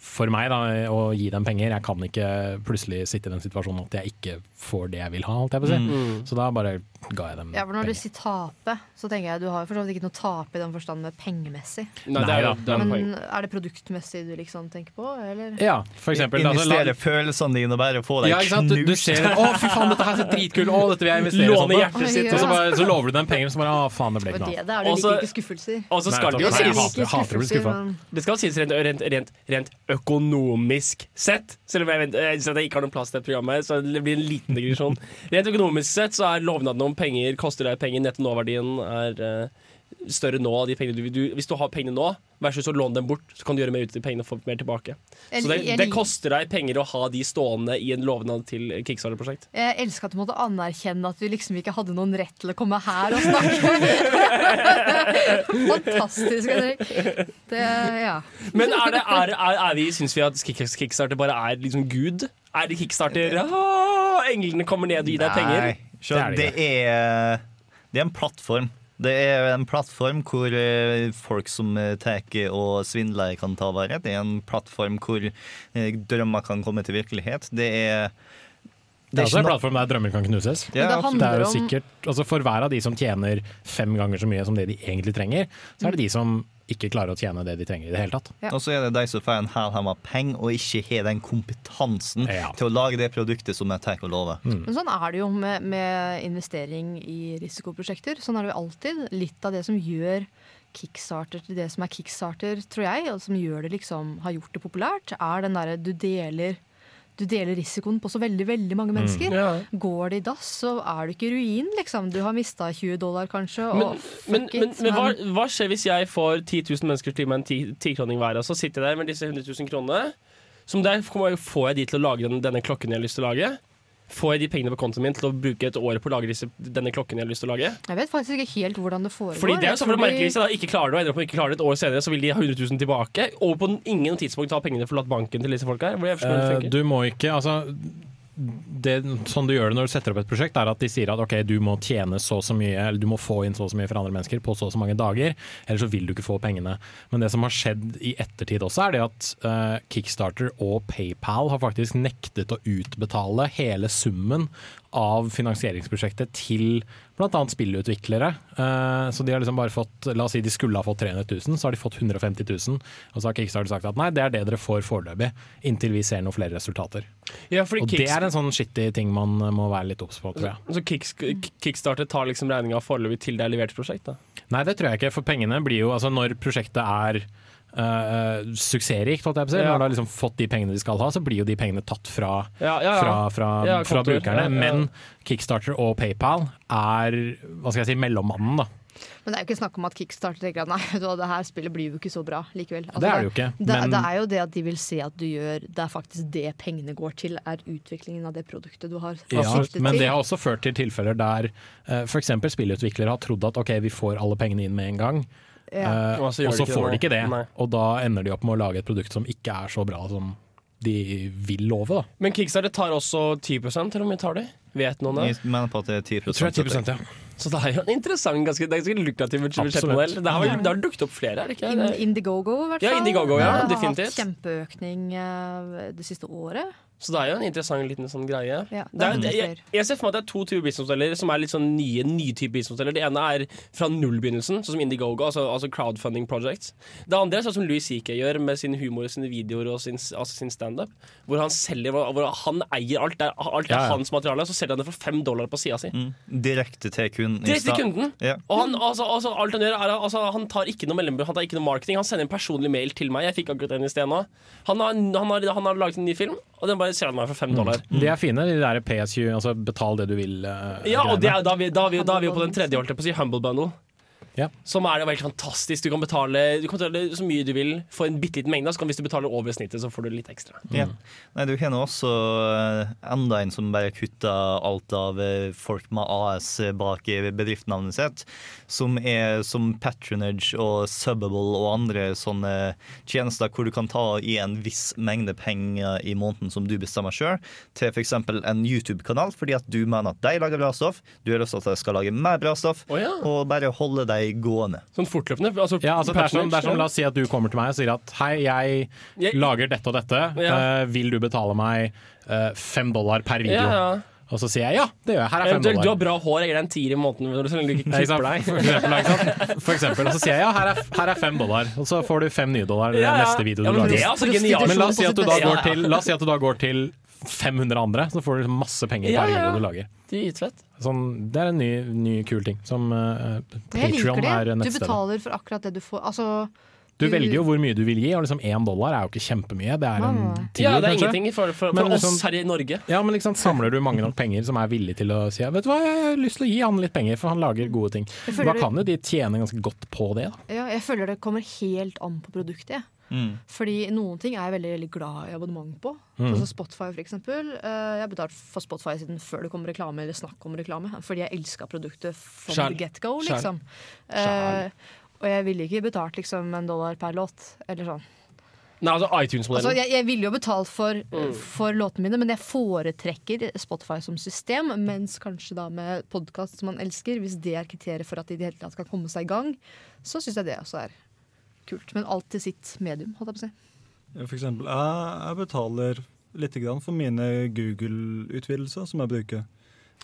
for meg da, å gi dem penger. Jeg kan ikke plutselig sitte i den situasjonen at jeg ikke får det jeg vil ha. Jeg si. Mm. Så da bare ga jeg dem Ja, for Når du sier tape, så tenker jeg du har jo for så vidt ikke noe tape i den forstand med pengemessig. Nei, det er ja. det er Men er det produktmessig du liksom tenker på, eller? Ja, for eksempel. altså, Investere følelsene dine og bare få deg Ja, knust. Du, du ser Å, fy faen, dette her er dritkult Å, dette vil jeg investere. Låne sånn hjertet sitt. Og så, bare, så lover du dem penger, så bare Å, faen, det ble Og ikke det, noe. er skuffelser. Og så skal det jo sies rent, rent, rent økonomisk sett, selv om jeg, vet, jeg, ikke har noen plass til det programmet, så det blir en liten digresjon. Rent økonomisk sett så er lovnaden om penger koster deg penger, netto nåverdien er eh, større nå. av De pengene du, du, hvis du har pengene nå, versus å låne dem bort, så kan du gjøre mer ut av de pengene og få mer tilbake. Så det, det koster deg penger å ha de stående i en lovnad til Kickstarter-prosjekt. Jeg elsker at du måtte anerkjenne at du liksom ikke hadde noen rett til å komme her og snakke. Fantastisk, Henrik. Det, ja. Men er, det, er, er, er vi, syns vi at Kickstarter bare er liksom Gud? Er det Kickstarter ah, Englene kommer ned og gir deg penger? Nei, så det, er, det er en plattform. Det er en plattform hvor eh, folk som eh, tar og svindler, kan ta vare. Det er en plattform hvor eh, drømmer kan komme til virkelighet. Det er Det er også en plattform der drømmer kan knuses. Ja, det det er jo sikkert, altså For hver av de som tjener fem ganger så mye som det de egentlig trenger, så er det de som ikke klarer å tjene det de trenger i det hele tatt. Og så er det de som får en hæl av penger og ikke har den kompetansen til å lage det produktet som jeg tar og lover. Men sånn er det jo med, med investering i risikoprosjekter. Sånn er det jo alltid. Litt av det som gjør kickstarter til det som er kickstarter, tror jeg, og som gjør det liksom, har gjort det populært, er den derre du deler du deler risikoen på så veldig veldig mange Mm. mennesker. Ja. Går det i dass, så er du ikke i ruin, liksom. Du har mista 20 dollar, kanskje. Og Men, men, fuck men, it, men hva, hva skjer hvis jeg får 10 000 mennesker til meg en ti- tikroning hver, og så sitter jeg der med disse 100 000 kronene? Som der får jeg de til å lage den, denne klokken jeg har lyst til å lage? Får jeg de pengene på kontoen min til å bruke et år på å lage disse, denne klokken jeg har lyst til å lage? Jeg vet faktisk ikke helt hvordan det foregår. Fordi det er jo sånn for merkelig Hvis jeg da ikke klarer det, og ender opp med ikke klarer det et år senere, så vil de ha 100 000 tilbake. Og på ingen tidspunkt ta pengene forlatt banken til disse folka her. Funker. du må ikke Altså, det, sånn du gjør det når du setter opp et prosjekt, er at de sier at ok, du må tjene så og så mye, eller du må få inn så og så mye fra andre mennesker på så og så mange dager, ellers så vil du ikke få pengene. Men det som har skjedd i ettertid også, er det at uh, Kickstarter og PayPal har faktisk nektet å utbetale hele summen av finansieringsprosjektet til bl.a. spillutviklere. Eh, så de har liksom bare fått La oss si de skulle ha fått 300 000, så har de fått 150 000. Og så har Kickstarter sagt at nei, det er det dere får foreløpig, inntil vi ser noen flere resultater. Ja, og det er en sånn skittig ting man må være litt obs på, tror jeg. Så kicks, Kickstarter tar liksom regninga foreløpig til det er levert prosjekt? da Nei, det tror jeg ikke, for pengene blir jo Altså, når prosjektet er uh, suksessrikt, holdt jeg på å si, Ja. når du har liksom fått de pengene de skal ha, så blir jo de pengene tatt fra, Ja, ja, ja. fra, fra, Ja, fra brukerne. Ja, ja. Men Kickstarter og PayPal er hva skal jeg si, mellommannen, da. Men det er jo ikke snakk om at Kickstarter tenker at nei, vet du hva, det her spillet blir jo ikke så bra likevel. Altså, Det er det jo ikke, Det, men- det er jo det at de vil se at du gjør Det er faktisk det pengene går til, er utviklingen av det produktet du har Ja, siktet men det har også ført til tilfeller der uh, f.eks. spillutviklere har trodd at ok, vi får alle pengene inn med en gang. Ja. Eh, Og så og så ikke får de ikke det, Nei. og da ender de opp med å lage et produkt som ikke er så bra som de vil love. da Men Kickstarter tar også 10 eller hvor mye tar de? Vet noen det? Jeg mener på at det er 10 Jeg tror det er 10 ja. Så det er jo en interessant, ganske, det er ganske lukrativ budsjettmodell. Det har, det har dukket opp flere, er det ikke? In, Indiegogo, i hvert fall. Ja, Indiegogo, ja, Det definitivt. har hatt kjempeøkning eh, det siste året. Så det er jo en interessant liten sånn greie. Ja, det det er jeg, jeg ser for meg at det er to typer businessmodeller som er litt sånn nye, nye type businessmodeller. Det ene er fra nullbegynnelsen, sånn som Indiegogo, altså, altså crowdfunding projects. Det andre er sånn som Louis CK gjør med sin humor og sine videoer og sin, altså sin standup. Hvor han selger, hvor hvor han eier alt. Det er, alt er Ja, ja. hans materiale, så selger han det for fem dollar på sida si. Direkte til kunden. Direkte til kunden. Ja. Og han, altså, altså, alt han gjør er altså, Han tar ikke noe mellombruk, han tar ikke noe marketing. Han sender en personlig mail til meg. Jeg fikk akkurat den i sted nå. Han har, han, har, han har laget en ny film, og den bare selger han meg for fem dollar. De er fine, de der PS20, altså betal det du vil. Uh, Ja, og er, da, er vi, da, er vi, da er vi jo på den tredje, holdt jeg på å si, Humble Bundle. Ja. Som er jo helt fantastisk. Du kan, betale, du kan betale så mye du vil for en bitte liten mengde. Så kan, hvis du betaler over snittet, så får du litt ekstra. Ja. Nei, du har nå også eh, enda en som bare kutter alt av eh, folk med AS bak i bedriftsnavnet sitt. Som er som Patronage og Subable og andre sånne tjenester hvor du kan ta i en viss mengde penger i måneden som du bestemmer sjøl, til f.eks. en YouTube-kanal, fordi at du mener at de lager bra stoff, du har lyst til at de skal lage mer bra stoff, og bare holde dem gående. Sånn fortløpende? Altså, Ja, altså det er som, det er som La oss si at du kommer til meg og sier at hei, jeg Jeg- lager dette og dette. Ja. Uh, vil du betale meg uh, fem dollar per video? Ja, ja. Og så sier jeg ja, det gjør jeg. Her er fem dollar. du har bra hår, jeg gir deg en tier i måneden så lenge du ikke klipper deg. For eksempel. For eksempel. Og så sier jeg ja, her er, her er fem dollar. Og så får du fem nye dollar Ja, ja. neste video Ja, du men lager. det er altså. Men la oss si at du da går til, la oss si at du da går til 500 andre, så får du liksom masse penger Ja, per video du lager. Dritfett. Sånn, det er en ny, ny kul ting. Som uh, Patrion Patreon er nettstedet. Du betaler for akkurat det du får. Altså, Du velger jo hvor mye du vil gi, og liksom én dollar er jo ikke kjempemye. Det er en tier, Ja, det er kanskje. ingenting for, for, for liksom, oss her i Norge. Ja, men liksom samler du mange nok penger som er villige til å si Vet du hva, jeg har lyst til å gi han litt penger, for han lager gode ting. Da kan jo de tjene ganske godt på det. Da. ja, jeg føler det kommer helt an på produktet. Mm. Fordi noen ting er jeg veldig, veldig glad i abonnement på. Mm. Sånn som Spotify, for eksempel. Eh, Jeg har betalt for Spotify siden før det kom reklame eller snakk om reklame. Fordi jeg elska produktet from Sjæl. the get go, liksom. Eh, og jeg ville ikke betalt liksom en dollar per låt, eller sånn. Nei, altså iTunes-modellen. Altså, jeg, jeg ville jo betalt for, Mm. for låtene mine, men jeg foretrekker Spotify som system. Mens kanskje da med podkast som man elsker, hvis det er kriteriet for at de i det hele tatt skal komme seg i gang, så syns jeg det også er kult. Men alt til sitt medium, holdt jeg på å si. For eksempel, jeg, jeg betaler litt grann for mine Google-utvidelser som jeg bruker.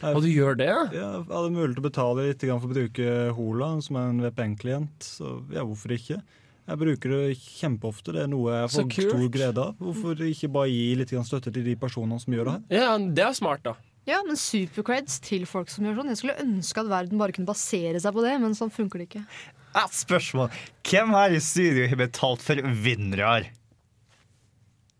Jeg, Og du gjør det? Ja, jeg hadde mulighet til å betale litt for å bruke Hola, som er en VPN-klient. Så ja, hvorfor ikke? Jeg bruker det kjempeofte. Det er noe jeg får stor glede av. Hvorfor ikke bare gi litt støtte til de personene som gjør det her? Ja, det er smart, da. Ja, men supercreds til folk som gjør sånn. Jeg skulle ønske at verden bare kunne basere seg på det, men sånn funker det ikke. Et spørsmål. Hvem her i studio har betalt for vinnere?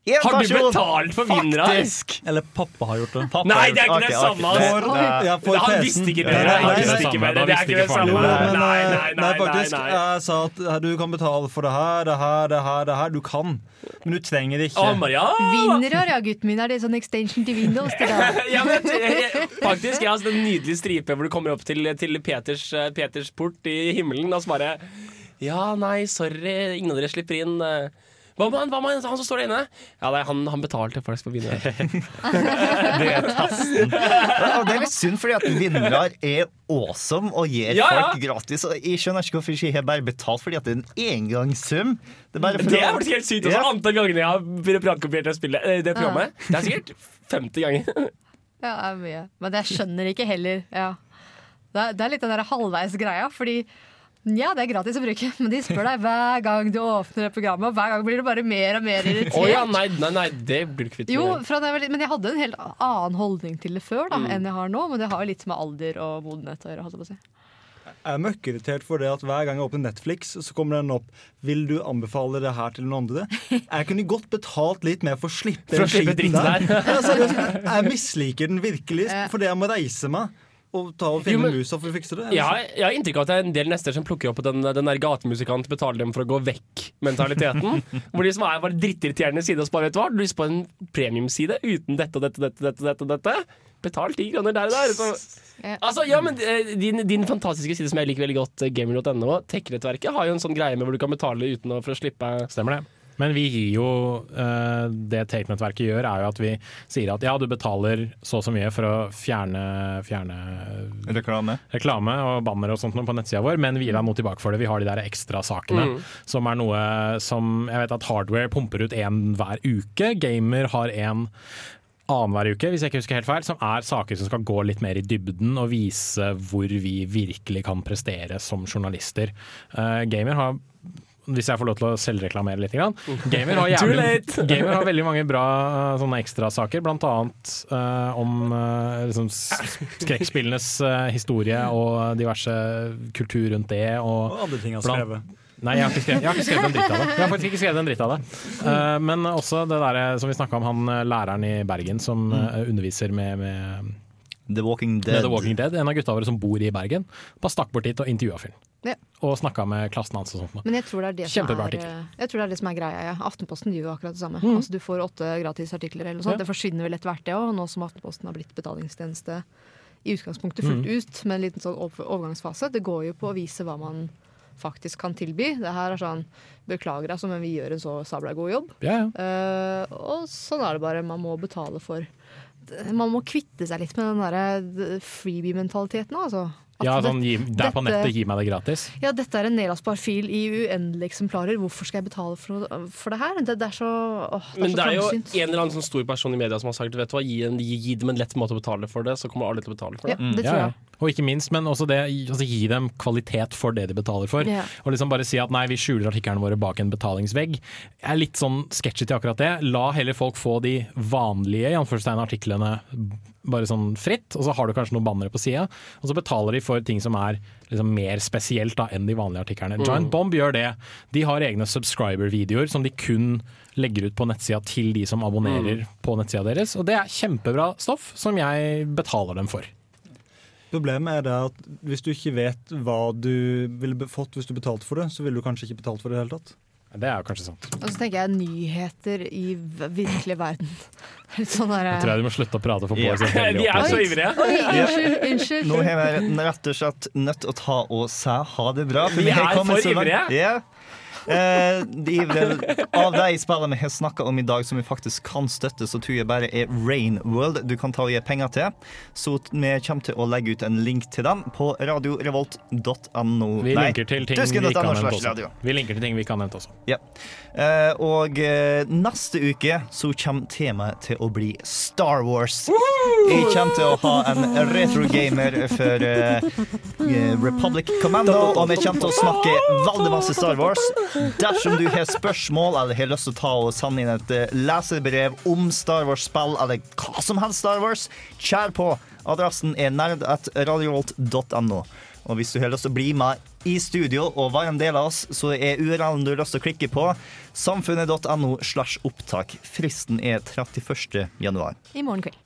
Har du betalt for vinnere? Faktisk! Eller pappa har gjort det. Pappa Nei, det er ikke det samme, altså. Han visste ikke det. bedre. Han visste ikke bedre. Det er ikke det samme. Nei, eh, nei, nei, faktisk. nei, nei. Jeg sa at eh, du kan betale for det her, det her, det her. det her Du kan, men du trenger det ikke. Vinnere, ja, gutten min. Er det sånn extension til Windows? Til ja, men, jeg, jeg, faktisk, jeg har sett en nydelig stripe hvor du kommer opp til, til Peters, eh, Peters port i himmelen, og så bare Ja, nei, sorry, ingen av dere slipper inn. Hva med han, hva med han som står der inne? Ja, nei, han, han betalte for vinneren. Det er testen. Og det er litt synd, fordi at vinnere er awesome og gir Ja, ja. folk gratis. Og jeg skjønner ikke hvorfor ikke jeg har bare betalt fordi at det er en engangssum. Det er Det er faktisk helt sykt. Også. Ja. Antall ganger jeg har piratkopiert det, eh, det programmet. Det er sikkert 50 ganger. Ja, det er mye. Men jeg skjønner ikke heller. Ja. Det, er, det er litt den der halvveis-greia, fordi ja, det er gratis å bruke, men de spør deg hver gang du åpner det programmet, og hver gang blir du bare mer og mer irritert. Oh, ja, nei, nei, nei, det blir du kvitt. Jo, jeg var litt- men jeg hadde en helt annen holdning til det før da, Mm. enn jeg har nå. Men det har jo litt med alder og modenhet å gjøre. holdt jeg på å si. Jeg er møkkirritert for det at hver gang jeg åpner Netflix, så kommer den opp Vil du anbefale det her til noen andre? Jeg kunne godt betalt litt mer for å slippe For å den slippe skiten dritten der. Ja, seriøst, jeg- jeg misliker den virkelig fordi jeg må reise meg og ta og finne musa for å fikse det. Har, jeg har inntrykk av at det er en del nester som plukker opp den, den der gatemusikant betaler dem for å gå vekk-mentaliteten. hvor de som er bare drittirriterende side og spare, vet du hva, har du lyst på en premiumside uten dette og dette, dette, dette, dette, dette. Betal ti kroner der og der. Så. Altså, ja, men eh, din, din fantastiske side som jeg liker veldig godt, eh, gamer.no, tech-nettverket, har jo en sånn greie med hvor du kan betale uten å, for å slippe Stemmer det. Men vi gir jo uh, Det Take-nettverket gjør, er jo at vi sier at ja, du betaler så og så mye for å fjerne, fjerne Reklame. reklame og banner og sånt noe på nettsida vår, men vi gir deg noe tilbake for det. Vi har de der ekstra sakene, Mm. som er noe som Jeg vet at Hardware pumper ut én hver uke. Gamer har en annenhver uke, hvis jeg ikke husker helt feil, som er saker som skal gå litt mer i dybden og vise hvor vi virkelig kan prestere som journalister. Uh, Gamer har hvis jeg får lov til å selvreklamere litt. Grann. Gamer, har jævlig! Gamer har veldig mange bra uh, sånne ekstrasaker, annet uh, om uh, liksom skrekkspillenes uh, historie og diverse kultur rundt det. Og, Og andre ting jeg har skrevet. Nei, jeg har skrevet, jeg har ikke skrevet en dritt av det. Jeg har faktisk ikke skrevet en dritt av det. Uh, men også det der som vi snakka om, han læreren i Bergen som uh, underviser med, med The Walking Dead. The Walking Dead. En av gutta våre som bor i Bergen. Bare stakk bort dit og intervjua fyren. Ja. Og snakka med klassen hans og sånt. Men jeg tror, det er det som er, jeg tror det er det som er greia. Ja. Aftenposten gjør jo akkurat det samme. Mm. Altså, du får åtte gratis artikler eller noe sånt. Ja. Det forsvinner vel etter hvert, det òg. Nå som Aftenposten har blitt betalingstjeneste i utgangspunktet fullt mm. ut, med en liten sånn overgangsfase. Det går jo på å vise hva man faktisk kan tilby. Det her er sånn Beklager, altså, men vi gjør en så sabla god jobb. Ja, ja. Uh, og sånn er det bare. Man må betale for Man må kvitte seg litt med den derre freebie-mentaliteten. Altså. Ja, sånn, gi, det er på nettet, gi meg det gratis. ja, dette er en nedlastbar fil i uendelige eksemplarer. Hvorfor skal jeg betale for, for det her? Det, det er så, åh, det er Men så det er jo en eller annen sånn stor person i media som har sagt vet du hva, gi, en, gi, gi dem en lett måte å betale for det, så kommer alle til å betale for det. Ja, det tror Ja, ja. jeg. Og ikke minst, men også det, altså, gi dem kvalitet for det de betaler for. Ja. Og liksom bare si at nei, vi skjuler artiklene våre bak en betalingsvegg. Jeg er litt sånn sketchy til akkurat det. La heller folk få de vanlige i anførselstegn, artiklene bare sånn fritt, og så har du kanskje noen bannere på sida, og så betaler de for ting som er liksom mer spesielt da, enn de vanlige artiklene. Mm. Giant Bomb gjør det. De har egne subscriber-videoer som de kun legger ut på nettsida til de som abonnerer Mm. på nettsida deres, og det er kjempebra stoff som jeg betaler dem for. Problemet er det at hvis du ikke vet hva du ville fått hvis du betalte for det, så ville du kanskje ikke betalt for det i det hele tatt. Det er jo kanskje sant. Og så tenker jeg nyheter i virkelig verden. Sånn der, Jeg tror jeg du må slutte å prate for Ja. Bård. ser De er så ivrige. Oi, unnskyld, unnskyld. Nå er vi rett og slett nødt til å ta og se ha det bra. Vi er for ivrige. Ja. Eh, de av de spillene vi har snakka om i dag som vi faktisk kan støtte, så tror jeg bare er Rain World du kan ta og gi penger til. Så vi kommer til å legge ut en link til dem på radiorevolt.no. Vi Nei, linker til ting vi kan nevnt. Vi linker til ting vi kan nevne også. Ja. Eh, og eh, neste uke så kommer temaet til å bli Star Wars. Jeg kommer til å ha en retrogamer for eh, eh, Republic Commando, og vi kommer til å snakke veldig masse Star Wars. Dersom du har spørsmål eller har lyst til å ta og sende inn et eh, leserbrev om Star Wars-spill eller hva som helst Star Wars, kjær på. Adressen er nerd.radiovolt.no. Og hvis du har lyst til å bli med i studio og være en del av oss, så er URL-en du har lyst til å klikke på, samfunnet.no slash opptak. Fristen er 31. januar. I morgen kveld.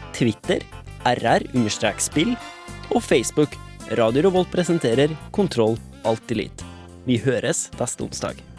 Twitter rr-spill og Facebook Radio Revolt presenterer Kontroll Alt Elite. Vi høres neste onsdag.